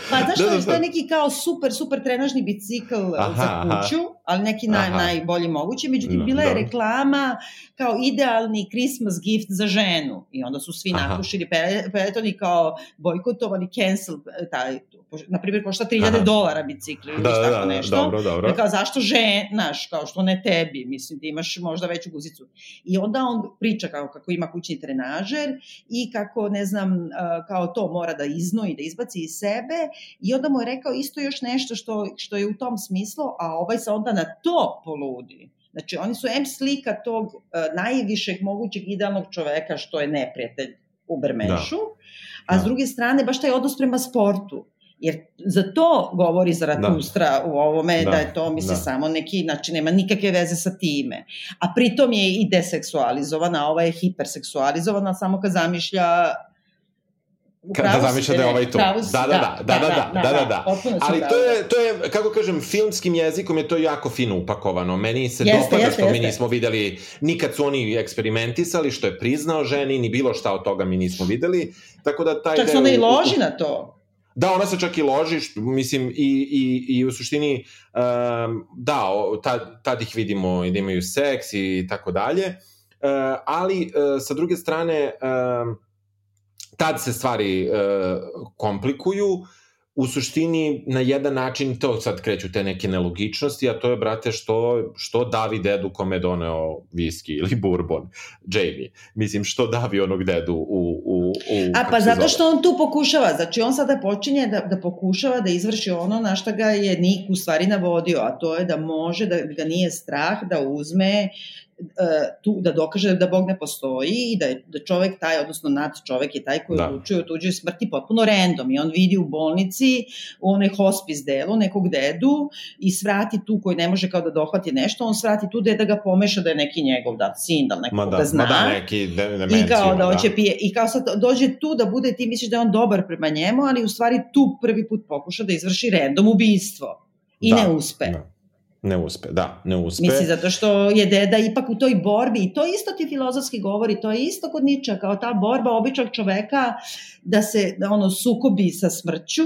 Speaker 3: Pa znaš
Speaker 4: Da,
Speaker 3: što
Speaker 4: da,
Speaker 3: je,
Speaker 4: da.
Speaker 3: neki kao super, super trenažni bicikl
Speaker 4: Aha,
Speaker 3: za
Speaker 4: aha.
Speaker 3: kuću, ali neki naj,
Speaker 4: Aha.
Speaker 3: najbolji mogući. Međutim,
Speaker 4: Da,
Speaker 3: bila je reklama kao idealni Christmas gift za ženu. I onda su svi
Speaker 4: Aha.
Speaker 3: napušili pe- peloton i kao bojkotovani, cancel, e, taj, na primjer, košta 3000
Speaker 4: Aha.
Speaker 3: dolara bicikl
Speaker 4: Da,
Speaker 3: da,
Speaker 4: da, da,
Speaker 3: nešto.
Speaker 4: dobro, dobro.
Speaker 3: Kao zašto ženaš, kao što ne tebi, mislim ti imaš možda veću guzicu. I onda on priča kao kako ima kućni trenažer i kako, ne znam, kao to mora da iznoji, da izbaci iz sebe i onda mu je rekao isto još nešto što, što je u tom smislu, a ovaj se onda na to poludi. Znači, oni su M slika tog uh, najvišeg mogućeg idealnog čoveka što je neprijatelj Ubermenšu, a s
Speaker 4: Da.
Speaker 3: druge strane baš taj odnos prema sportu. Jer za to govori Zaratustra u ovome, da,
Speaker 4: Da,
Speaker 3: je to, misli,
Speaker 4: da.
Speaker 3: samo neki, znači nema nikakve veze sa time. A pritom je i deseksualizovana, ova je hiperseksualizovana, samo kad zamišlja U
Speaker 4: Kad da
Speaker 3: pravu si,
Speaker 4: zamišlja da je ovaj tu.
Speaker 3: pravu si,
Speaker 4: Da, da, da, da, da, da, da, da.
Speaker 3: potpuno si
Speaker 4: Ali to je, to je, kako kažem, filmskim jezikom je to jako fino upakovano. Meni se
Speaker 3: Jeste,
Speaker 4: dopada
Speaker 3: jeste,
Speaker 4: što mi
Speaker 3: jeste.
Speaker 4: nismo videli, nikad su oni eksperimentisali, što je priznao ženi, ni bilo šta od toga mi nismo videli. Tako da taj
Speaker 3: Čak
Speaker 4: deo
Speaker 3: ona i loži na to.
Speaker 4: Da, ona se čak i loži, što, mislim, i, i, i u suštini, um, da, o, tad, tad ih vidimo i da imaju seks i tako dalje, uh, ali uh, sa druge strane, uh, tad se stvari uh, komplikuju, u suštini na jedan način to sad kreću te neke nelogičnosti, a to je, brate, što, što davi dedu kome doneo viski ili bourbon, Jamie. Mislim, što davi onog dedu u... u, u
Speaker 3: a pa zato što on tu pokušava, znači on sada počinje da, da pokušava da izvrši ono na šta ga je Nik u stvari navodio, a to je da može, da ga nije strah da uzme tu da dokaže da Bog ne postoji i da je da čovek taj, odnosno nad čovek je taj koji da. odlučuje o tuđoj smrti potpuno random i on vidi u bolnici u onoj hospice delu nekog dedu i svrati tu koji ne može kao da dohvati nešto, on svrati tu deda ga pomeša da je neki njegov da, sin, da nekog ma da, zna.
Speaker 4: Ma da, neki de,
Speaker 3: demenciju, I kao da hoće da. pije, i kao sad dođe tu da bude, ti misliš da je on dobar prema njemu, ali u stvari tu prvi put pokuša da izvrši random ubistvo. I da, ne uspe. Da.
Speaker 4: Ne uspe, da, ne uspe.
Speaker 3: Misli, zato što je deda ipak u toj borbi i to isto ti filozofski govori, to je isto kod Niča, kao ta borba običnog čoveka da se ono sukobi sa smrću,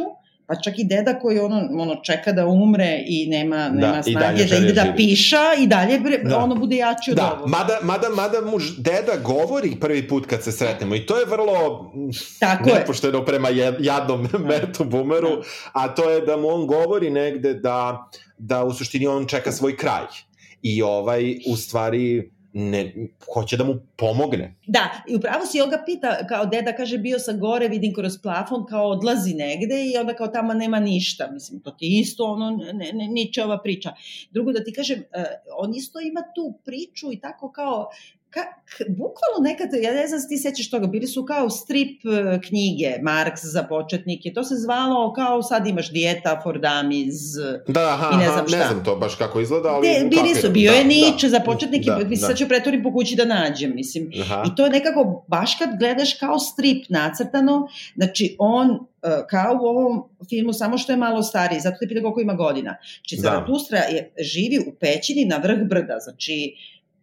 Speaker 3: pa čak i deda koji ono, ono čeka da umre i nema, da, nema snage da ide da piša i dalje bre, da. ono bude jači od
Speaker 4: da, ovoga. Mada, mada, mada muž, deda govori prvi put kad se sretnemo i to je vrlo Tako nepošteno je. prema jadnom da. Metu Bumeru, da. a to je da mu on govori negde da, da u suštini on čeka svoj kraj. I ovaj, u stvari, ne, hoće da mu pomogne.
Speaker 3: Da, i upravo si ga pita, kao deda kaže bio sam gore, vidim kroz plafon, kao odlazi negde i onda kao tamo nema ništa. Mislim, to ti isto ono, ne, ne, niče ova priča. Drugo da ti kažem, uh, on isto ima tu priču i tako kao, ka, k, bukvalno nekad, ja ne znam da ti sećaš toga, bili su kao strip e, knjige, Marx za početnike, to se zvalo kao sad imaš dijeta for dummies
Speaker 4: da, aha, i ne znam šta. Ne znam to baš kako izgleda, ali...
Speaker 3: De, bili su, bio da, je Nietzsche da, za početnike, da, mislim, da. sad ću pretorim po kući da nađem, mislim. Aha. I to je nekako, baš kad gledaš kao strip nacrtano, znači on e, kao u ovom filmu, samo što je malo stariji, zato te pita koliko ima godina. Znači, da. Zaratustra je, živi u pećini na vrh brda, znači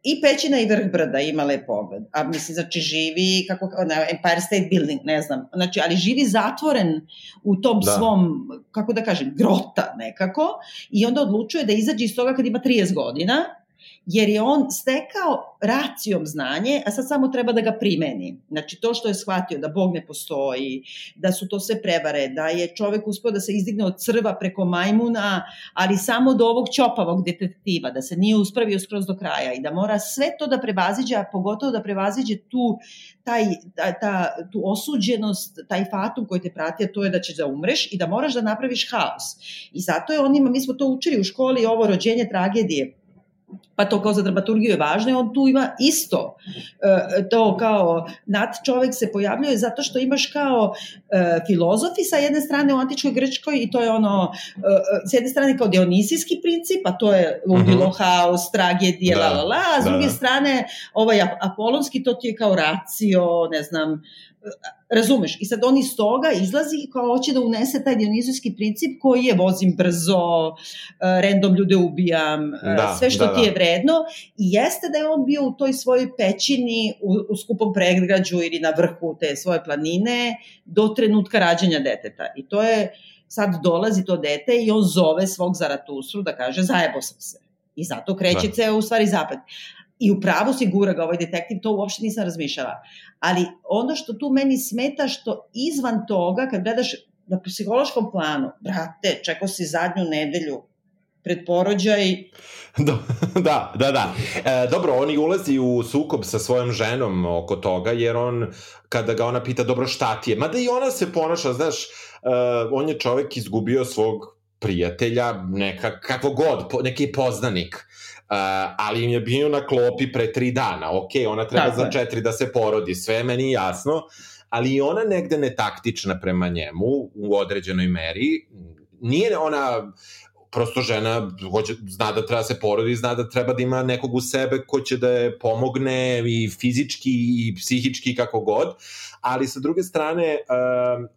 Speaker 3: i pećina i vrh brda ima lep pogled. A mislim, znači živi, kako, na Empire State Building, ne znam, znači, ali živi zatvoren u tom da. svom, kako da kažem, grota nekako i onda odlučuje da izađe iz toga kad ima 30 godina jer je on stekao racijom znanje, a sad samo treba da ga primeni. Znači to što je shvatio da Bog ne postoji, da su to sve prevare, da je čovek uspeo da se izdigne od crva preko majmuna, ali samo do ovog ćopavog detektiva, da se nije uspravio skroz do kraja i da mora sve to da prevaziđe, a pogotovo da prevaziđe tu, taj, ta, ta, tu osuđenost, taj fatum koji te prati, a to je da ćeš da umreš i da moraš da napraviš haos. I zato je on ima, mi smo to učili u školi, ovo rođenje tragedije, pa to kao za dramaturgiju je važno i on tu ima isto to kao nad čovek se pojavljuje zato što imaš kao e, filozofi sa jedne strane u antičkoj Grčkoj i to je ono e, s jedne strane kao dionisijski princip, a to je ludilo, mm -hmm. haos, tragedije, da, la la la, a s da, druge da. strane ovaj apolonski to ti je kao racio, ne znam, Razumeš? I sad on iz toga izlazi i kao hoće da unese taj dionizijski princip koji je vozim brzo, e, random ljude ubijam, e, da, sve što da, ti je da. vredno. I jeste da je on bio u toj svojoj pećini u, u skupom pregrađu ili na vrhu te svoje planine do trenutka rađanja deteta. I to je, sad dolazi to dete i on zove svog Zaratustru da kaže zajebo sam se. I zato kreće da. ceo u stvari zapad. I u pravu si gura ga ovaj detektiv, to uopšte nisam razmišljala. Ali ono što tu meni smeta, što izvan toga, kad gledaš na psihološkom planu, brate, čekao si zadnju nedelju, pred porođaj.
Speaker 4: Da, da, da. da. E, dobro, on i ulazi u sukob sa svojom ženom oko toga, jer on, kada ga ona pita, dobro, šta ti je? Mada i ona se ponaša, znaš, uh, on je čovek izgubio svog prijatelja, neka, kako god, neki poznanik Uh, ali im je bio na klopi pre tri dana. Ok, ona treba Tako za je. četiri da se porodi, sve je meni jasno, ali i ona negde netaktična prema njemu u određenoj meri. Nije ona prosto žena hoće, zna da treba se porodi, zna da treba da ima nekog u sebe ko će da je pomogne i fizički i psihički kako god, ali sa druge strane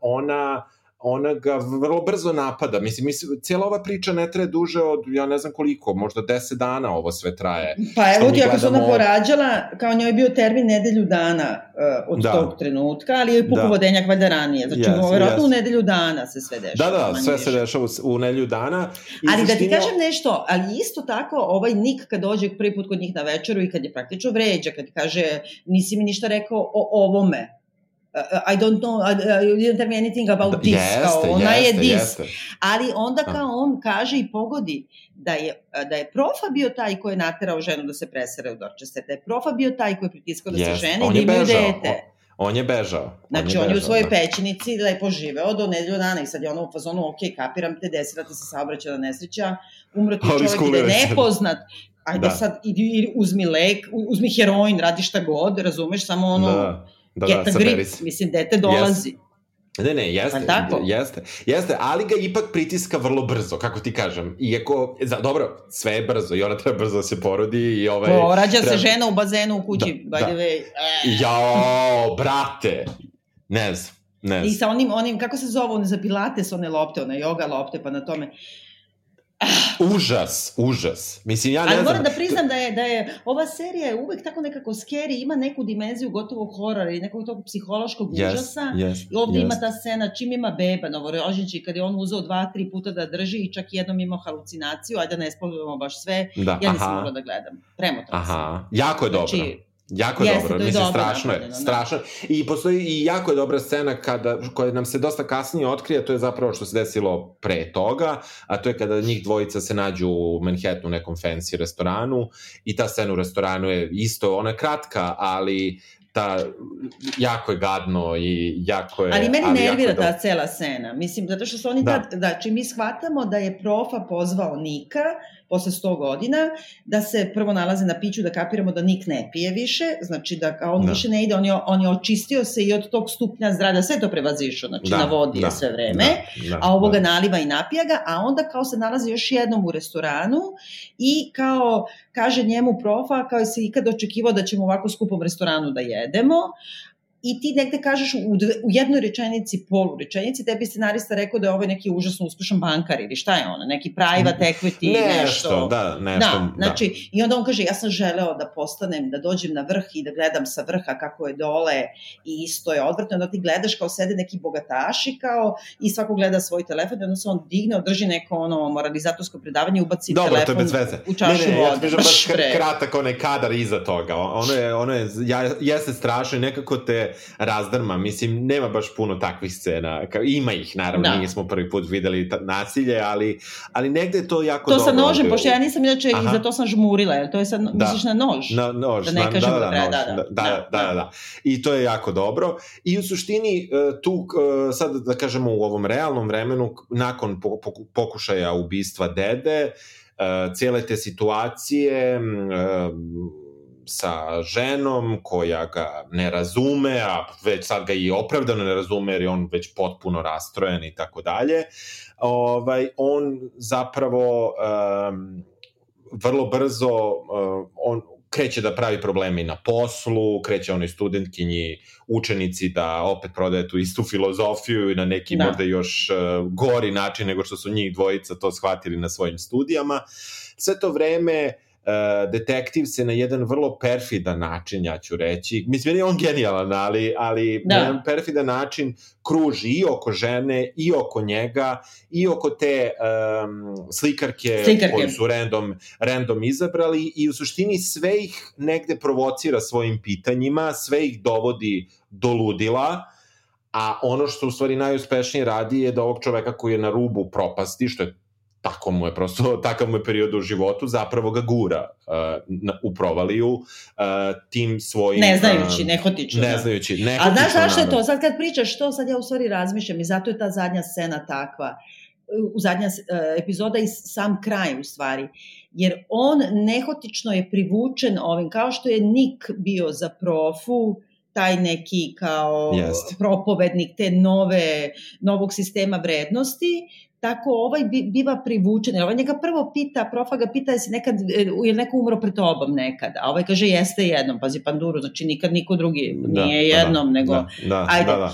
Speaker 4: ona ona ga vrlo brzo napada. Mislim, mislim, cijela ova priča ne traje duže od, ja ne znam koliko, možda 10 dana ovo sve traje.
Speaker 3: Pa evo ti, ako se ona porađala, kao njoj je bio termin nedelju dana uh, od da. tog trenutka, ali je pukovodenjak da. valjda ranije. Znači, yes, vjerojatno yes. u nedelju dana se sve dešava.
Speaker 4: Da, da, sve se dešava u, u nedelju dana.
Speaker 3: I ali da ti kažem nešto, ali isto tako, ovaj Nik kad dođe prvi put kod njih na večeru i kad je praktično vređa, kad kaže nisi mi ništa rekao o ovome, I don't know, uh, you didn't tell me anything about this, jeste, kao ona jeste, je this. Jeste. Ali onda kao on kaže i pogodi da je, da je profa bio taj koji je naterao ženu da se presere u Dorchester, da je profa bio taj koji je pritiskao da se žene i da imaju dete.
Speaker 4: On, on je bežao.
Speaker 3: Znači, on je, on je u svojoj da. pećinici lepo živeo do nedelju dana i sad je ono u fazonu, ok, kapiram te, desila ti se saobraćena nesreća, umro ti čovjek ide nepoznat, ajde da. sad, idi, uzmi lek, uzmi heroin, radi šta god, razumeš, samo ono... Da Da, Get da, grip, mislim, dete dolazi. Yes.
Speaker 4: Ne, ne, jeste, tako? jeste, jeste, ali ga ipak pritiska vrlo brzo, kako ti kažem. Iako, za, dobro, sve je brzo i ona treba brzo da se porodi i ovaj...
Speaker 3: Porađa treba... se žena u bazenu u kući, da, by the da. way.
Speaker 4: Jao, brate, ne znam, ne znam.
Speaker 3: I sa onim, onim, kako se zove, one za pilates, one lopte, one yoga lopte, pa na tome.
Speaker 4: Užas, užas. Mislim, ja ne Ali
Speaker 3: znam... moram da priznam da je, da je ova serija je uvek tako nekako scary, ima neku dimenziju gotovo horora i nekog tog psihološkog yes, užasa. Yes, I ovde yes. ima ta scena, čim ima beba novorođenči, kad je on uzeo dva, tri puta da drži i čak jednom imao halucinaciju, ajde da ne spomljamo baš sve, da, ja nisam mogla da gledam. Premotala
Speaker 4: Aha, jako je znači, dobro. Jako je Jeste, dobro, mislim, dobro, strašno je, da. strašno I postoji i jako je dobra scena kada, koja nam se dosta kasnije otkrije, to je zapravo što se desilo pre toga, a to je kada njih dvojica se nađu u Manhattanu u nekom fancy restoranu i ta scena u restoranu je isto, ona je kratka, ali ta, jako je gadno i jako je...
Speaker 3: Ali meni ali nervira ta cela scena, mislim, zato što su oni da. tad, znači mi shvatamo da je profa pozvao Nika, posle 100 godina, da se prvo nalaze na piću, da kapiramo da Nik ne pije više, znači da on da. više ne ide, on je, on je očistio se i od tog stupnja zdravlja, sve to prevazišao, znači da, navodi da, je sve vreme, da, da, a ovoga da. naliva i napija ga, a onda kao se nalazi još jednom u restoranu i kao kaže njemu profa, kao se ikad očekivao da ćemo u ovako skupom restoranu da jedemo, i ti negde kažeš u, dve, u jednoj rečenici, polu rečenici, tebi scenarista rekao da je ovo neki užasno uspešan bankar ili šta je ono, neki private equity, nešto.
Speaker 4: Nešto, da, nešto.
Speaker 3: Da, znači, da. i onda on kaže, ja sam želeo da postanem, da dođem na vrh i da gledam sa vrha kako je dole i isto je odvrtno, da ti gledaš kao sede neki bogataši kao i svako gleda svoj telefon, i onda se on digne, održi neko ono moralizatorsko predavanje i ubaci
Speaker 4: Dobro,
Speaker 3: telefon
Speaker 4: to je bez veze.
Speaker 3: u čašu ne, ne,
Speaker 4: vode. Ja baš kratak onaj kadar iza toga. Ono je, ono je, ja, jeste strašno i nekako te razdrma. Mislim, nema baš puno takvih scena. Ima ih, naravno, da. nismo prvi put videli ta, nasilje, ali, ali negde je to jako
Speaker 3: to
Speaker 4: dobro.
Speaker 3: To sa nožem, pošto ja nisam inače i za to sam žmurila, jer to je sad, da. misliš na nož?
Speaker 4: Na nož,
Speaker 3: da ne
Speaker 4: na,
Speaker 3: kažemo
Speaker 4: da, da,
Speaker 3: da,
Speaker 4: da, da, da, da, da, da. I to je jako dobro. I u suštini, e, tu, e, sad da kažemo u ovom realnom vremenu, nakon pokušaja ubistva dede, e, cijele te situacije, sa ženom koja ga ne razume, a već sad ga i opravdano ne razume jer je on već potpuno rastrojen i tako dalje, ovaj, on zapravo um, vrlo brzo uh, on kreće da pravi probleme i na poslu, kreće onoj studentkinji, učenici da opet prodaje tu istu filozofiju i na neki da. možda još uh, gori način nego što su njih dvojica to shvatili na svojim studijama. Sve to vreme uh, detektiv se na jedan vrlo perfidan način, ja ću reći, mislim, je on genijalan, ali, ali da. na jedan perfidan način kruži i oko žene, i oko njega, i oko te um, slikarke, slikarke koju su random, random izabrali i u suštini sve ih negde provocira svojim pitanjima, sve ih dovodi do ludila, a ono što u stvari najuspešnije radi je da ovog čoveka koji je na rubu propasti, što je tako mu je prosto, takav mu je period u životu, zapravo ga gura uh, na, u provaliju uh, tim svojim...
Speaker 3: Ne znajući, uh, nehotično.
Speaker 4: Ne znajući, nehotično.
Speaker 3: A znaš zašto je to? Sad kad pričaš to, sad ja u stvari razmišljam i zato je ta zadnja scena takva. U zadnja uh, epizoda i sam kraj u stvari. Jer on nehotično je privučen ovim, kao što je Nick bio za profu, taj neki kao Jest. propovednik te nove, novog sistema vrednosti, tako ovaj biva privučen. Ovaj njega prvo pita, profa ga pita jesi nekad, e, je neko umro pred tobom nekad, a ovaj kaže jeste jednom, pazi panduru, znači nikad niko drugi, da, nije da, jednom,
Speaker 4: da,
Speaker 3: nego,
Speaker 4: da, da,
Speaker 3: ajde.
Speaker 4: Da, da.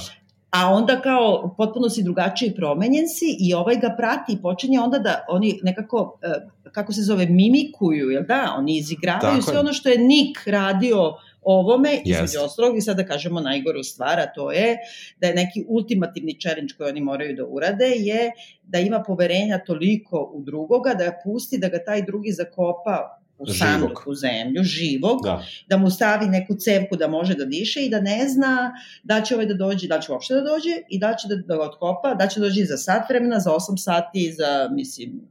Speaker 3: a onda kao potpuno si drugačiji promenjen si i ovaj ga prati i počinje onda da oni nekako, e, kako se zove, mimikuju, jel da? Oni izigravaju Tako sve je. ono što je Nick radio ovome, yes. između ostalog, i sad da kažemo najgoru stvar, a to je da je neki ultimativni challenge koji oni moraju da urade, je da ima poverenja toliko u drugoga, da pusti da ga taj drugi zakopa u sanduk u zemlju, živog, da. da mu stavi neku cevku da može da diše i da ne zna da će ovaj da dođe, da će uopšte da dođe i da će da, da ga otkopa, da će da dođe za sat vremena, za 8 sati, za, mislim,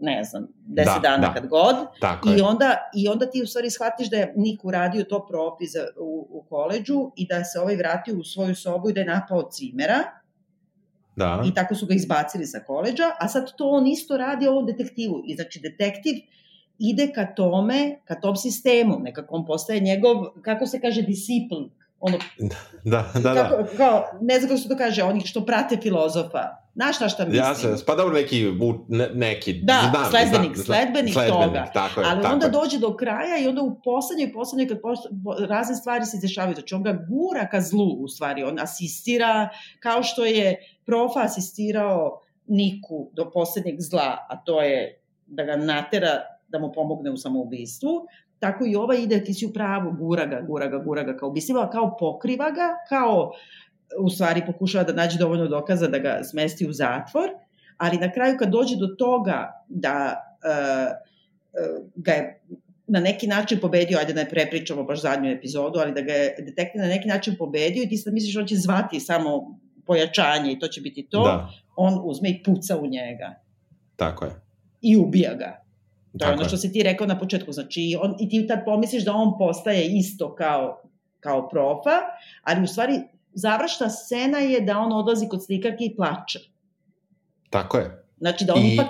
Speaker 3: ne znam, 10 da, dana da. kad god. Tako I je. onda, I onda ti u stvari shvatiš da je Nik uradio to propi za, u, u koleđu i da se ovaj vratio u svoju sobu i da je napao cimera. Da. I tako su ga izbacili sa koleđa, a sad to on isto radi ovom detektivu. I znači detektiv ide ka tome, ka tom sistemu, nekako on postaje njegov, kako se kaže, discipl, ono,
Speaker 4: da, da, da. Kako,
Speaker 3: da. Kao, ne znam kako se to kaže, oni što prate filozofa. Znaš šta šta mislim?
Speaker 4: Ja se, pa dobro neki, ne, neki,
Speaker 3: da, znam, sledbenik, znam, sledbenik, sledbenik toga. Tako je, Ali tako onda je. dođe do kraja i onda u poslednjoj, poslednjoj, kad posto, razne stvari se dešavaju, znači on ga gura ka zlu, u stvari, on asistira, kao što je profa asistirao Niku do poslednjeg zla, a to je da ga natera da mu pomogne u samoubistvu, tako i ova ide, ti si u pravu, gura ga, gura ga, gura ga kao ubisiva, kao pokriva ga, kao u stvari pokušava da nađe dovoljno dokaza da ga smesti u zatvor, ali na kraju kad dođe do toga da uh, uh, ga je na neki način pobedio, ajde da ne prepričamo baš zadnju epizodu, ali da ga je detektiv na neki način pobedio i ti sad misliš on će zvati samo pojačanje i to će biti to, da. on uzme i puca u njega.
Speaker 4: Tako je.
Speaker 3: I ubija ga. To je ono što si ti rekao na početku, znači on, i ti tad pomisliš da on postaje isto kao, kao profa, ali u stvari završna scena je da on odlazi kod slikarke i plače.
Speaker 4: Tako je.
Speaker 3: Znači da on I... ipak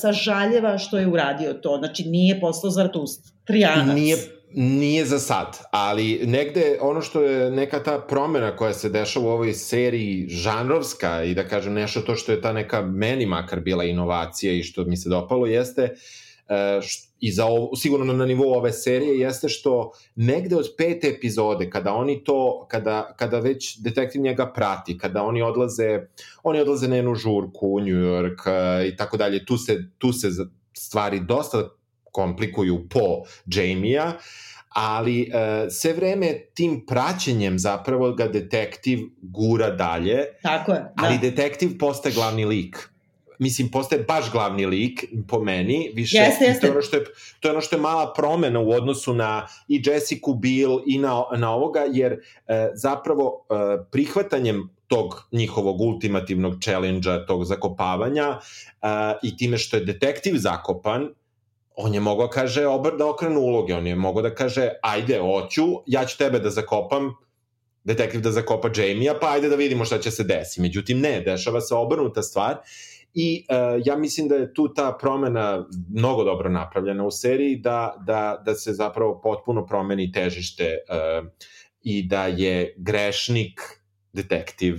Speaker 3: sažaljeva što je uradio to, znači nije postao Zartust, trijanac.
Speaker 4: Nije, nije za sad, ali negde ono što je neka ta promena koja se dešava u ovoj seriji žanrovska i da kažem nešto to što je ta neka meni makar bila inovacija i što mi se dopalo jeste uh, i za ovo, sigurno na nivou ove serije jeste što negde od pete epizode kada oni to kada kada već detektiv njega prati kada oni odlaze oni odlaze na jednu žurku u New York e, i tako dalje tu se tu se stvari dosta komplikuju po Jamie-a ali e, sve vreme tim praćenjem zapravo ga detektiv gura dalje.
Speaker 3: Tako je. Da.
Speaker 4: Ali detektiv postaje glavni lik mislim, postaje baš glavni lik po meni, više,
Speaker 3: jeste, jeste.
Speaker 4: To, je ono što je, to je ono što je mala promena u odnosu na i Jessica Biel i na, na ovoga, jer e, zapravo e, prihvatanjem tog njihovog ultimativnog challenge tog zakopavanja e, i time što je detektiv zakopan, on je mogao kaže obr da okrenu uloge, on je mogao da kaže ajde, hoću, ja ću tebe da zakopam, detektiv da zakopa Jamie-a, pa ajde da vidimo šta će se desi. Međutim, ne, dešava se obrnuta stvar i uh, ja mislim da je tu ta promena mnogo dobro napravljena u seriji, da, da, da se zapravo potpuno promeni težište uh, i da je grešnik detektiv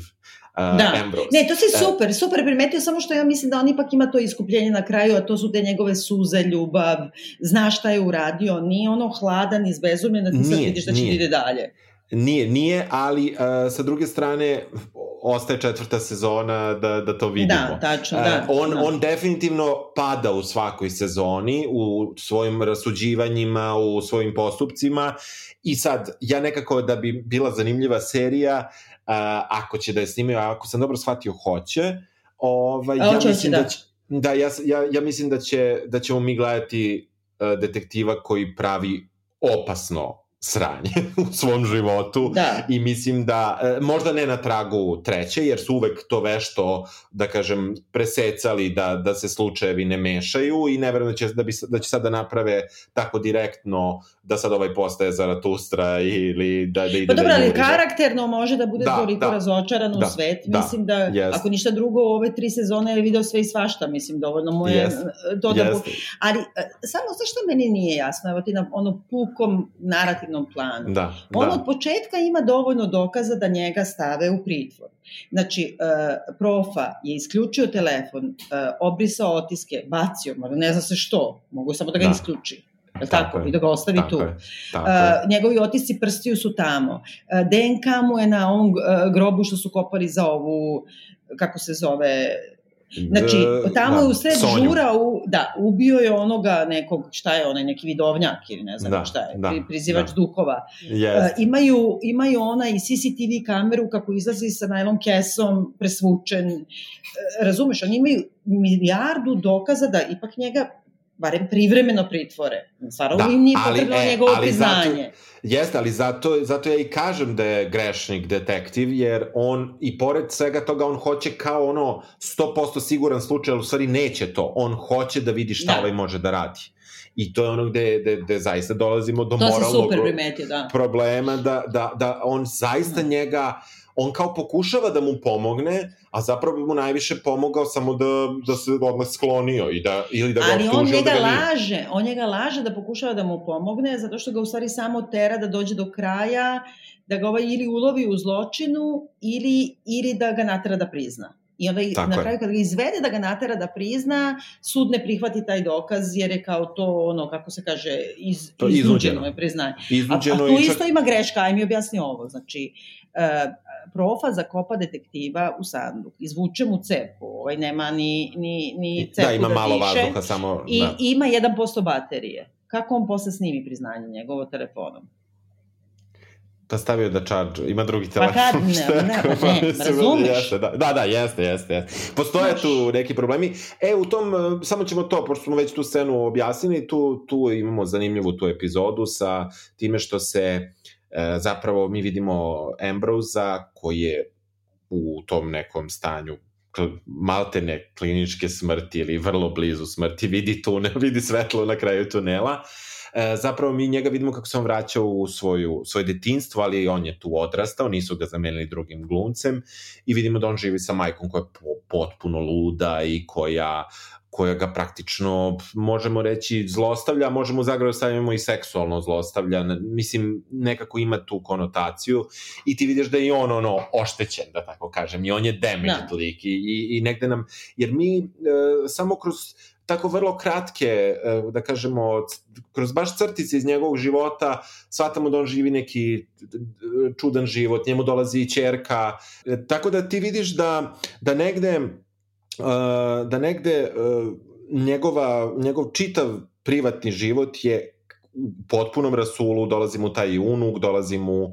Speaker 4: Uh, da. Ambrose.
Speaker 3: Ne, to si super, super primetio, samo što ja mislim da on ipak ima to iskupljenje na kraju, a to su te njegove suze, ljubav, zna šta je uradio, nije ono hladan, izbezumljen, da ti nije, sad vidiš da će nije. ide dalje.
Speaker 4: Nije, nije, ali uh, sa druge strane ostaje četvrta sezona da, da to vidimo.
Speaker 3: Da, tačno, da.
Speaker 4: Uh, on,
Speaker 3: da.
Speaker 4: on definitivno pada u svakoj sezoni, u svojim rasuđivanjima, u svojim postupcima i sad, ja nekako da bi bila zanimljiva serija, uh, ako će da je snimaju, ako sam dobro shvatio, hoće, ovaj, ja mislim da, da će, da ja, ja, ja mislim da, će, da ćemo mi gledati uh, detektiva koji pravi opasno sranje u svom životu
Speaker 3: da.
Speaker 4: i mislim da e, možda ne na tragu treće jer su uvek to vešto da kažem presecali da, da se slučajevi ne mešaju i ne verujem da će, da, bi, da će sad da naprave tako direktno da sad ovaj postaje Zaratustra ili da, da ide
Speaker 3: pa dobro, da ali karakterno može da bude da, toliko da, razočaran da, u svet da, mislim da jest. ako ništa drugo ove tri sezone je video sve i svašta mislim dovoljno mu je yes. to da yes. ali e, samo zašto meni nije jasno evo ti na ono pukom narativ operativnom planu.
Speaker 4: Da,
Speaker 3: On
Speaker 4: da.
Speaker 3: od početka ima dovoljno dokaza da njega stave u pritvor. Znači, uh, profa je isključio telefon, uh, obrisao otiske, bacio, ne zna se što, mogu samo da ga da. isključi. je tako?
Speaker 4: Tako je.
Speaker 3: I da ga ostavi
Speaker 4: Tako
Speaker 3: tu.
Speaker 4: je, tako.
Speaker 3: Uh, njegovi otisci prstiju su tamo. Uh, DNK mu je na ovom uh, grobu što su kopali za ovu, kako se zove, Znači,
Speaker 4: E,
Speaker 3: tamo
Speaker 4: da,
Speaker 3: je u sred
Speaker 4: Sonju.
Speaker 3: žura, u, da, ubio je onoga nekog, šta je onaj, neki vidovnjak ili ne znam
Speaker 4: Da,
Speaker 3: šta je,
Speaker 4: da,
Speaker 3: pri, prizivač
Speaker 4: da.
Speaker 3: duhova.
Speaker 4: Jest.
Speaker 3: Uh, imaju, imaju onaj CCTV kameru kako izlazi sa najlon kesom, presvučen. Uh, razumeš, oni imaju milijardu dokaza da ipak njega barem privremeno pritvore. Stvarno
Speaker 4: Da,
Speaker 3: im nije
Speaker 4: ali,
Speaker 3: potrebno
Speaker 4: e,
Speaker 3: njegovo
Speaker 4: ali zato-
Speaker 3: priznanje.
Speaker 4: Jeste, ali zato, zato ja i kažem da je grešnik detektiv, jer on, i pored svega toga, on hoće kao ono 100% siguran slučaj, ali u stvari neće to. On hoće da vidi šta
Speaker 3: Da.
Speaker 4: ovaj može da radi. I to je ono gde, gde, gde zaista dolazimo do
Speaker 3: To
Speaker 4: moralnog
Speaker 3: primetio, da.
Speaker 4: problema, da, da, da on zaista
Speaker 3: Da.
Speaker 4: njega, on kao pokušava da mu pomogne, a zapravo bi mu najviše pomogao samo da, da se odmah sklonio i da, ili da ga
Speaker 3: Ali on
Speaker 4: optužio
Speaker 3: njega
Speaker 4: da ga nije.
Speaker 3: laže, on njega laže da pokušava da mu pomogne, zato što ga u stvari samo tera da dođe do kraja, da ga ovaj ili ulovi u zločinu, ili, ili da ga natera da prizna. I onda i-
Speaker 4: Tako
Speaker 3: na
Speaker 4: je.
Speaker 3: kraju kad ga izvede da ga natera da prizna, sud ne prihvati taj dokaz jer je kao to ono, kako se kaže, iz,
Speaker 4: To je iznuđeno.
Speaker 3: iznuđeno je priznanje. A, a tu
Speaker 4: čak...
Speaker 3: isto ima greška, aj mi objasni ovo. Znači, uh, profa zakopa detektiva u sanduk, izvuče mu cepu, ovaj nema ni, ni, ni cepu
Speaker 4: Da, ima
Speaker 3: da
Speaker 4: malo
Speaker 3: diše,
Speaker 4: vazduha, samo...
Speaker 3: i
Speaker 4: da.
Speaker 3: ima 1% baterije. Kako on posle snimi priznanje njegovo telefonom?
Speaker 4: Pa stavio da charge, ima drugi
Speaker 3: Pa
Speaker 4: telefon.
Speaker 3: kad ne, ne, pa ne, razumeš?
Speaker 4: Jeste, da, da, da, jeste, jeste, jeste. Postoje
Speaker 3: Znaš.
Speaker 4: tu neki problemi. E, u tom, eh, samo ćemo to, pošto smo već tu scenu objasnili, tu, tu imamo zanimljivu tu epizodu sa time što se e, zapravo mi vidimo Ambrosa koji je u tom nekom stanju maltene kliničke smrti ili vrlo blizu smrti, vidi tunel, vidi svetlo na kraju tunela. E, zapravo mi njega vidimo kako se on vraća u svoju, svoje detinstvo, ali on je tu odrastao, nisu ga zamenili drugim glumcem i vidimo da on živi sa majkom koja je po, potpuno luda i koja koja ga praktično, možemo reći, zlostavlja, možemo u zagradu stavimo i seksualno zlostavlja, mislim, nekako ima tu konotaciju i ti vidiš da je i on ono oštećen, da tako kažem, i on je damaged
Speaker 3: Da.
Speaker 4: lik i, i, i negde nam, jer mi e, samo kroz tako vrlo kratke, e, da kažemo, kroz baš crtice iz njegovog života, shvatamo da on živi neki e, čudan život, njemu dolazi i čerka, E, tako da ti vidiš da, da negde da negde uh, njegova, njegov čitav privatni život je u potpunom rasulu, dolazi mu taj unuk, dolazi mu uh,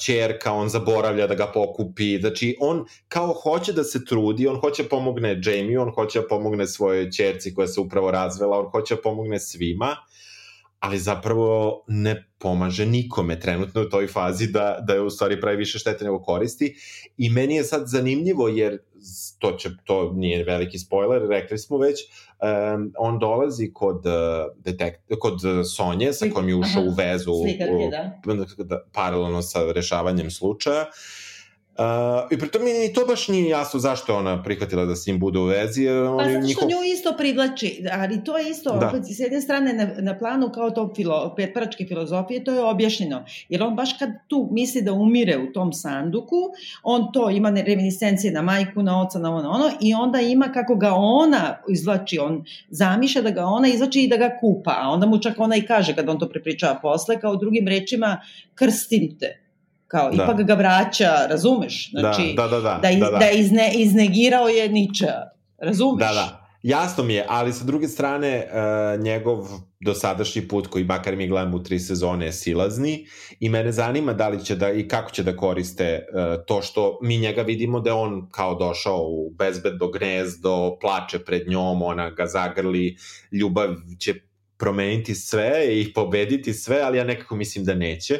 Speaker 4: čerka, on zaboravlja da ga pokupi, znači on kao hoće da se trudi, on hoće pomogne Jamie, on hoće da pomogne svojoj čerci koja se upravo razvela, on hoće da pomogne svima, ali zapravo ne pomaže nikome trenutno u toj fazi da, da je u stvari pravi više štete nego koristi i meni je sad zanimljivo jer to, će, to nije veliki spoiler, rekli smo već, um, on dolazi kod, uh, detekt, kod uh, Sonje sa kojom je ušao
Speaker 3: aha,
Speaker 4: u vezu
Speaker 3: slikarke, da.
Speaker 4: da, paralelno sa rešavanjem slučaja. Uh, I pritom mi ni to baš nije jasno zašto ona prihvatila da s njim bude u vezi, jer
Speaker 3: Pa zato što
Speaker 4: njihov...
Speaker 3: nju isto privlači, ali to je isto,
Speaker 4: Da.
Speaker 3: opet, s jedne strane na, na planu kao to filo, petparačke filozofije, to je objašnjeno. Jer on baš kad tu misli da umire u tom sanduku, on to ima reminiscencije na majku, na oca, na ono, ono, i onda ima kako ga ona izvlači, on zamišlja da ga ona izvlači i da ga kupa, a onda mu čak ona i kaže, kad on to prepričava posle, kao drugim rečima, krstim te. Kao,
Speaker 4: Da.
Speaker 3: da. ipak ga vraća, razumeš? Znači,
Speaker 4: da, da, da, da,
Speaker 3: da, iz,
Speaker 4: da, da.
Speaker 3: da izne, iznegirao je Niča. Razumeš?
Speaker 4: Da, da. Jasno mi je, ali sa druge strane uh, njegov dosadašnji put koji makar mi gledamo u tri sezone je silazni i mene zanima da li će da i kako će da koriste uh, to što mi njega vidimo da on kao došao u bezbedno gnezdo, plače pred njom, ona ga zagrli, ljubav će promeniti sve i pobediti sve, ali ja nekako mislim da neće,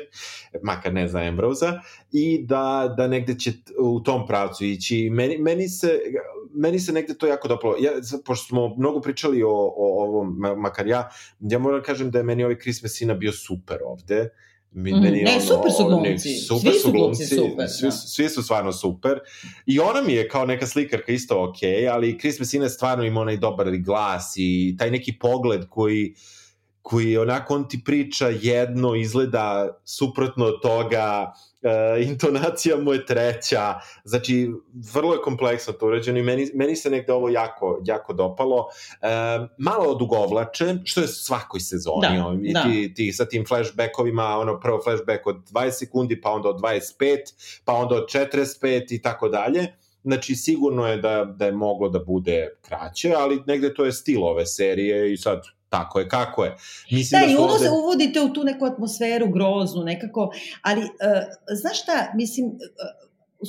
Speaker 4: makar ne za Ambrosa, i da, da negde će u tom pravcu ići. Meni, meni, se, meni se negde to jako dopalo. Ja, pošto smo mnogo pričali o, o ovom, ma- makar ja, ja moram da kažem da je meni ovaj Chris Messina bio super ovde. Mi,
Speaker 3: Mhm.
Speaker 4: meni
Speaker 3: Ne,
Speaker 4: ono-
Speaker 3: super su glumci.
Speaker 4: ne, super
Speaker 3: Svi
Speaker 4: su
Speaker 3: glumci super,
Speaker 4: svi,
Speaker 3: da.
Speaker 4: svi su stvarno super. I ona mi je kao neka slikarka isto ok, ali Chris Messina stvarno ima onaj dobar glas i taj neki pogled koji koji onako on ti priča jedno, izgleda suprotno od toga intonacija mu je treća, znači vrlo je kompleksno to urađeno i meni, meni se negde ovo jako, jako dopalo. Uh, malo odugovlače, što je svakoj sezoni,
Speaker 3: Da,
Speaker 4: on, i
Speaker 3: da.
Speaker 4: ti, ti sa tim flashbackovima, ono prvo flashback od 20 sekundi, pa onda od 25, pa onda od 45 i tako dalje. Znači, sigurno je da, da je moglo da bude kraće, ali negde to je stil ove serije i sad tako je kako je. Mislim
Speaker 3: Da, i
Speaker 4: su
Speaker 3: ono
Speaker 4: ovde-
Speaker 3: uvodite u tu neku atmosferu groznu, nekako, ali uh, znaš šta, mislim, uh,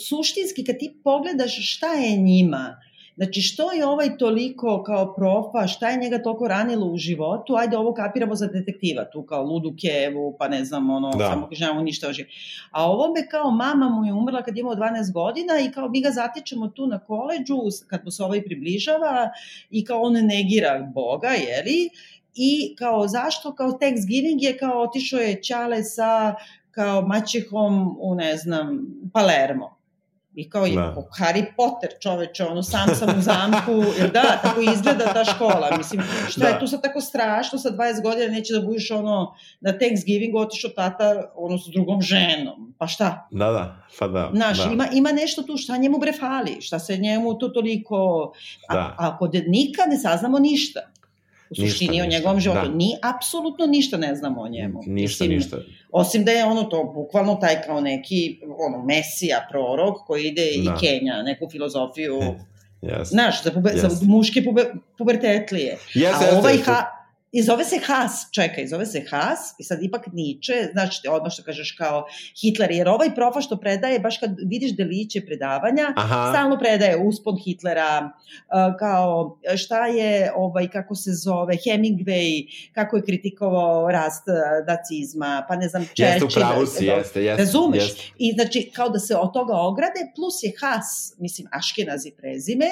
Speaker 3: suštinski kad ti pogledaš šta je njima, Znači, što je ovaj toliko kao profa, šta je njega toliko ranilo u životu, ajde ovo kapiramo za detektiva, tu kao ludu kevu, pa ne znam, ono,
Speaker 4: Da.
Speaker 3: samo kažemo ništa o životu. A ovo me kao mama mu je umrla kad je imao 12 godina i kao mi ga zatičemo tu na koleđu, kad mu se ovaj približava i kao on negira Boga, jeli? I kao zašto? Kao Thanksgiving je kao otišao je Ćale sa kao maćehom u ne znam Palermo. I kao i
Speaker 4: Da.
Speaker 3: Harry Potter čoveče, ono sam sam u zamku, jer da, tako izgleda ta škola. Mislim, šta
Speaker 4: Da.
Speaker 3: je tu sad tako strašno, sa 20 godina neće da budeš ono, na Thanksgiving otišao tata ono s drugom ženom. Pa šta?
Speaker 4: Da, da, pa da.
Speaker 3: Znaš,
Speaker 4: da.
Speaker 3: ima, ima nešto tu, šta njemu bre fali, šta se njemu to toliko... A,
Speaker 4: Da.
Speaker 3: a kod Nika ne saznamo ništa. U
Speaker 4: Ništa,
Speaker 3: suštini o
Speaker 4: ništa,
Speaker 3: njegovom životu.
Speaker 4: da.
Speaker 3: Ni, apsolutno ništa ne znamo o njemu.
Speaker 4: Ništa,
Speaker 3: Mislim,
Speaker 4: ništa.
Speaker 3: Osim da je ono to, bukvalno taj kao neki ono, mesija, prorok koji ide
Speaker 4: Da.
Speaker 3: i Kenja, neku filozofiju,
Speaker 4: Yes.
Speaker 3: znaš, za, pube,
Speaker 4: Jeste.
Speaker 3: za muške pube, pubertetlije.
Speaker 4: Jeste,
Speaker 3: A ovaj
Speaker 4: jeste,
Speaker 3: ha, I zove se Haas, čekaj, zove se Haas i sad ipak Niče, znači odmah što kažeš kao Hitler, jer ovaj profa što predaje, baš kad vidiš deliće predavanja,
Speaker 4: Aha.
Speaker 3: stalno predaje uspon Hitlera, uh, kao šta je, ovaj, kako se zove, Hemingway, kako je kritikovao rast uh, nacizma, pa ne znam,
Speaker 4: Jeste,
Speaker 3: Churchill.
Speaker 4: pravu si, jeste, jeste.
Speaker 3: Razumeš?
Speaker 4: Jeste.
Speaker 3: I znači, kao da se od toga ograde, plus je Haas, mislim, Aškenazi prezime,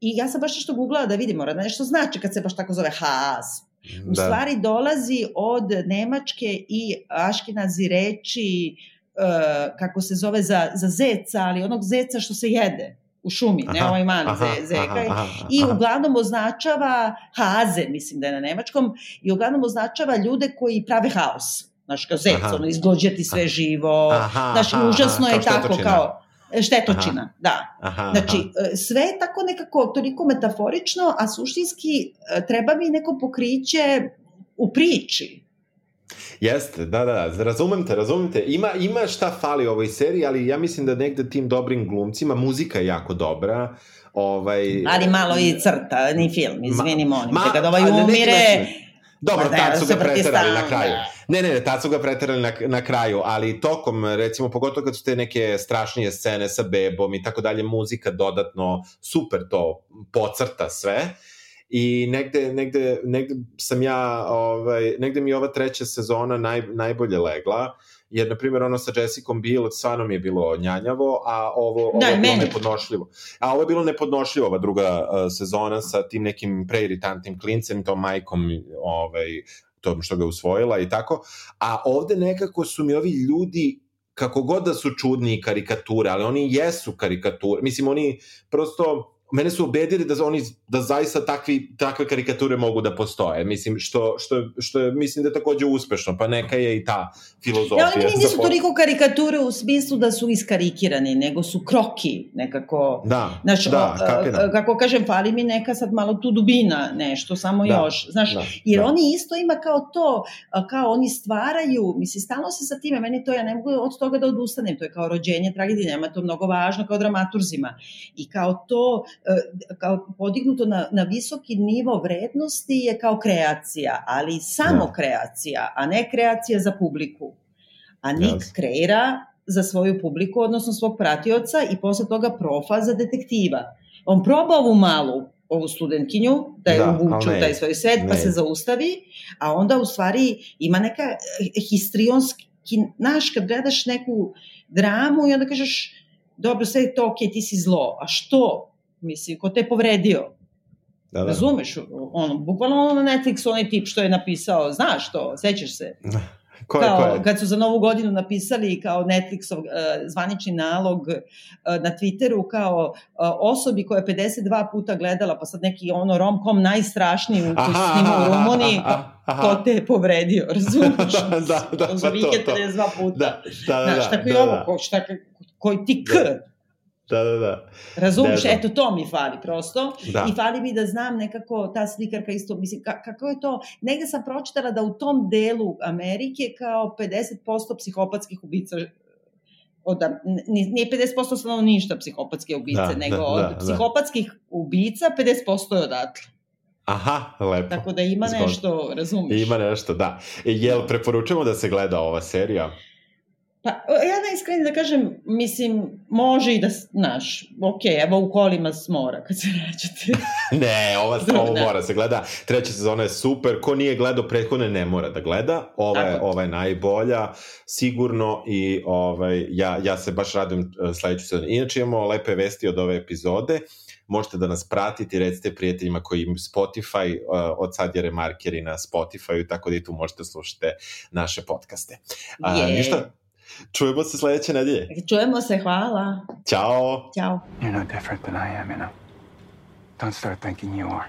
Speaker 3: I ja sam baš nešto googlala da vidim, mora da nešto znači kad se baš tako zove Haas. U
Speaker 4: Da.
Speaker 3: stvari dolazi od Nemačke i Aškenazi reči uh, kako se zove za, za zeca, ali onog zeca što se jede u šumi, ne
Speaker 4: Aha,
Speaker 3: ovaj mali
Speaker 4: aha,
Speaker 3: ze, zeka.
Speaker 4: aha, aha,
Speaker 3: I
Speaker 4: aha.
Speaker 3: uglavnom označava haze, mislim da je na nemačkom, i uglavnom označava ljude koji prave haos. Znaš, kao zec,
Speaker 4: Aha.
Speaker 3: ono, izglođati sve živo.
Speaker 4: Aha,
Speaker 3: Znaš,
Speaker 4: aha,
Speaker 3: užasno
Speaker 4: aha,
Speaker 3: je tako, kao e, štetočina, da.
Speaker 4: Aha,
Speaker 3: Znači,
Speaker 4: aha.
Speaker 3: e, sve je tako nekako toliko metaforično, a suštinski e, treba mi neko pokriće u priči.
Speaker 4: Jeste, da, da, da, razumem te, razumem te. Ima, ima šta fali ovoj seriji, ali ja mislim da negde tim dobrim glumcima, muzika je jako dobra, ovaj...
Speaker 3: Ali malo i crta, ni film, izvini, molim
Speaker 4: Ma-
Speaker 3: te, kad ovaj umire...
Speaker 4: Dobro,
Speaker 3: Pa ne,
Speaker 4: tad
Speaker 3: da
Speaker 4: su ga preterali na kraju.
Speaker 3: stalno.
Speaker 4: Ne, ne, ne, tad su ga preterali na, na kraju, ali tokom, recimo, pogotovo kad su te neke strašnije scene sa bebom i tako dalje, muzika dodatno super to pocrta sve. I negde, negde, negde sam ja, ovaj, negde mi ova treća sezona naj, najbolje legla, jer, na primjer, ono sa Jessicom Biel, stvarno mi je bilo njanjavo, a ovo, ovo
Speaker 3: Da,
Speaker 4: je bilo
Speaker 3: meni.
Speaker 4: nepodnošljivo. A ovo je bilo nepodnošljivo, ova druga uh, sezona sa tim nekim preiritantnim klincem, tom majkom, ovaj, tom što ga usvojila i tako. A ovde nekako su mi ovi ljudi kako god da su čudni karikature, ali oni jesu karikature. Mislim, oni prosto mene su ubedili da oni da zaista takvi takve karikature mogu da postoje. Mislim što što što je mislim da je takođe uspešno, pa neka je i ta filozofija.
Speaker 3: Ja, oni meni nisu toliko karikature u smislu da su iskarikirani, nego su kroki nekako.
Speaker 4: Da,
Speaker 3: Znaš,
Speaker 4: da,
Speaker 3: o,
Speaker 4: kapiram.
Speaker 3: kako kažem, fali mi neka sad malo tu dubina, nešto, samo
Speaker 4: Da,
Speaker 3: još. Znaš,
Speaker 4: da,
Speaker 3: jer
Speaker 4: da.
Speaker 3: oni isto ima kao to, kao oni stvaraju, mislim, stalno se sa time, meni to, ja ne mogu od toga da odustanem, to je kao rođenje tragedije, nema to mnogo važno kao dramaturzima. I kao to, kao podignuto na, na visoki nivo vrednosti je kao kreacija, ali samo
Speaker 4: Da.
Speaker 3: kreacija, a ne kreacija za publiku. A Nik
Speaker 4: Jasno.
Speaker 3: kreira za svoju publiku, odnosno svog pratioca i posle toga profa za detektiva. On proba ovu malu, ovu studentkinju, da je
Speaker 4: Da,
Speaker 3: da,
Speaker 4: ali
Speaker 3: uvuče
Speaker 4: ne
Speaker 3: u taj svoj svet, pa se zaustavi, a onda u stvari ima neka eh, histrionski, znaš, kad gledaš neku dramu i onda kažeš, dobro, sve je to okej, ti si zlo, a što? Mislim, ko te je povredio?
Speaker 4: Da, da.
Speaker 3: Razumeš? Ono, bukvalno ono na Netflixu, onaj tip što je napisao, znaš to, sećaš se?
Speaker 4: Ko je,
Speaker 3: kao,
Speaker 4: ko je?
Speaker 3: kad su za novu godinu napisali kao Netflixov uh, zvanični nalog uh, na Twitteru kao uh, osobi koja je 52 puta gledala, pa sad neki ono romkom najstrašniji koji se snima u Rumuniji, to te je povredio, razumiješ?
Speaker 4: da, da,
Speaker 3: On
Speaker 4: pa to, to.
Speaker 3: 52 puta.
Speaker 4: Da, da, da.
Speaker 3: Znaš,
Speaker 4: da,
Speaker 3: tako i
Speaker 4: da,
Speaker 3: ovo,
Speaker 4: da.
Speaker 3: ko, šta, koji ti k,
Speaker 4: Da, da, da. Ne znam.
Speaker 3: eto to mi fali prosto.
Speaker 4: Da.
Speaker 3: I fali mi da znam nekako ta slikarka isto, mislim, ka, kako je to, negde sam pročitala da u tom delu Amerike kao 50% psihopatskih ubica od, ni- nije 50% stanovništva psihopatske ubice,
Speaker 4: Da,
Speaker 3: nego
Speaker 4: da,
Speaker 3: od
Speaker 4: da, da.
Speaker 3: psihopatskih ubica 50% je odatle.
Speaker 4: Aha, lepo.
Speaker 3: Tako da ima
Speaker 4: Zgodno.
Speaker 3: nešto, razumiješ?
Speaker 4: Ima nešto, da. E, Jel preporučujemo da se gleda ova serija?
Speaker 3: Pa, ja najiskreni da kažem, mislim, može i da, znaš, ok, evo u kolima s mora kad se nađete.
Speaker 4: Ne, ova,
Speaker 3: Da,
Speaker 4: ovo
Speaker 3: da.
Speaker 4: mora se gleda. Treća sezona je super. Ko nije gledao prethodne ne mora da gleda. Ova je, ova je najbolja, sigurno i ovaj, ja, ja se baš radujem eh, sledeću sezonu. Inače imamo lepe vesti od ove epizode. Možete da nas pratite i recite prijateljima koji imaju Spotify, eh, od sad je remarkeri na Spotify, tako da i tu možete slušati naše podcaste. A, ništa, čujemo se sledeće nedelje.
Speaker 3: Čujemo se, hvala.
Speaker 4: Ćao!
Speaker 3: Ćao.
Speaker 2: You're no different than I am, you know. Don't start thinking you are.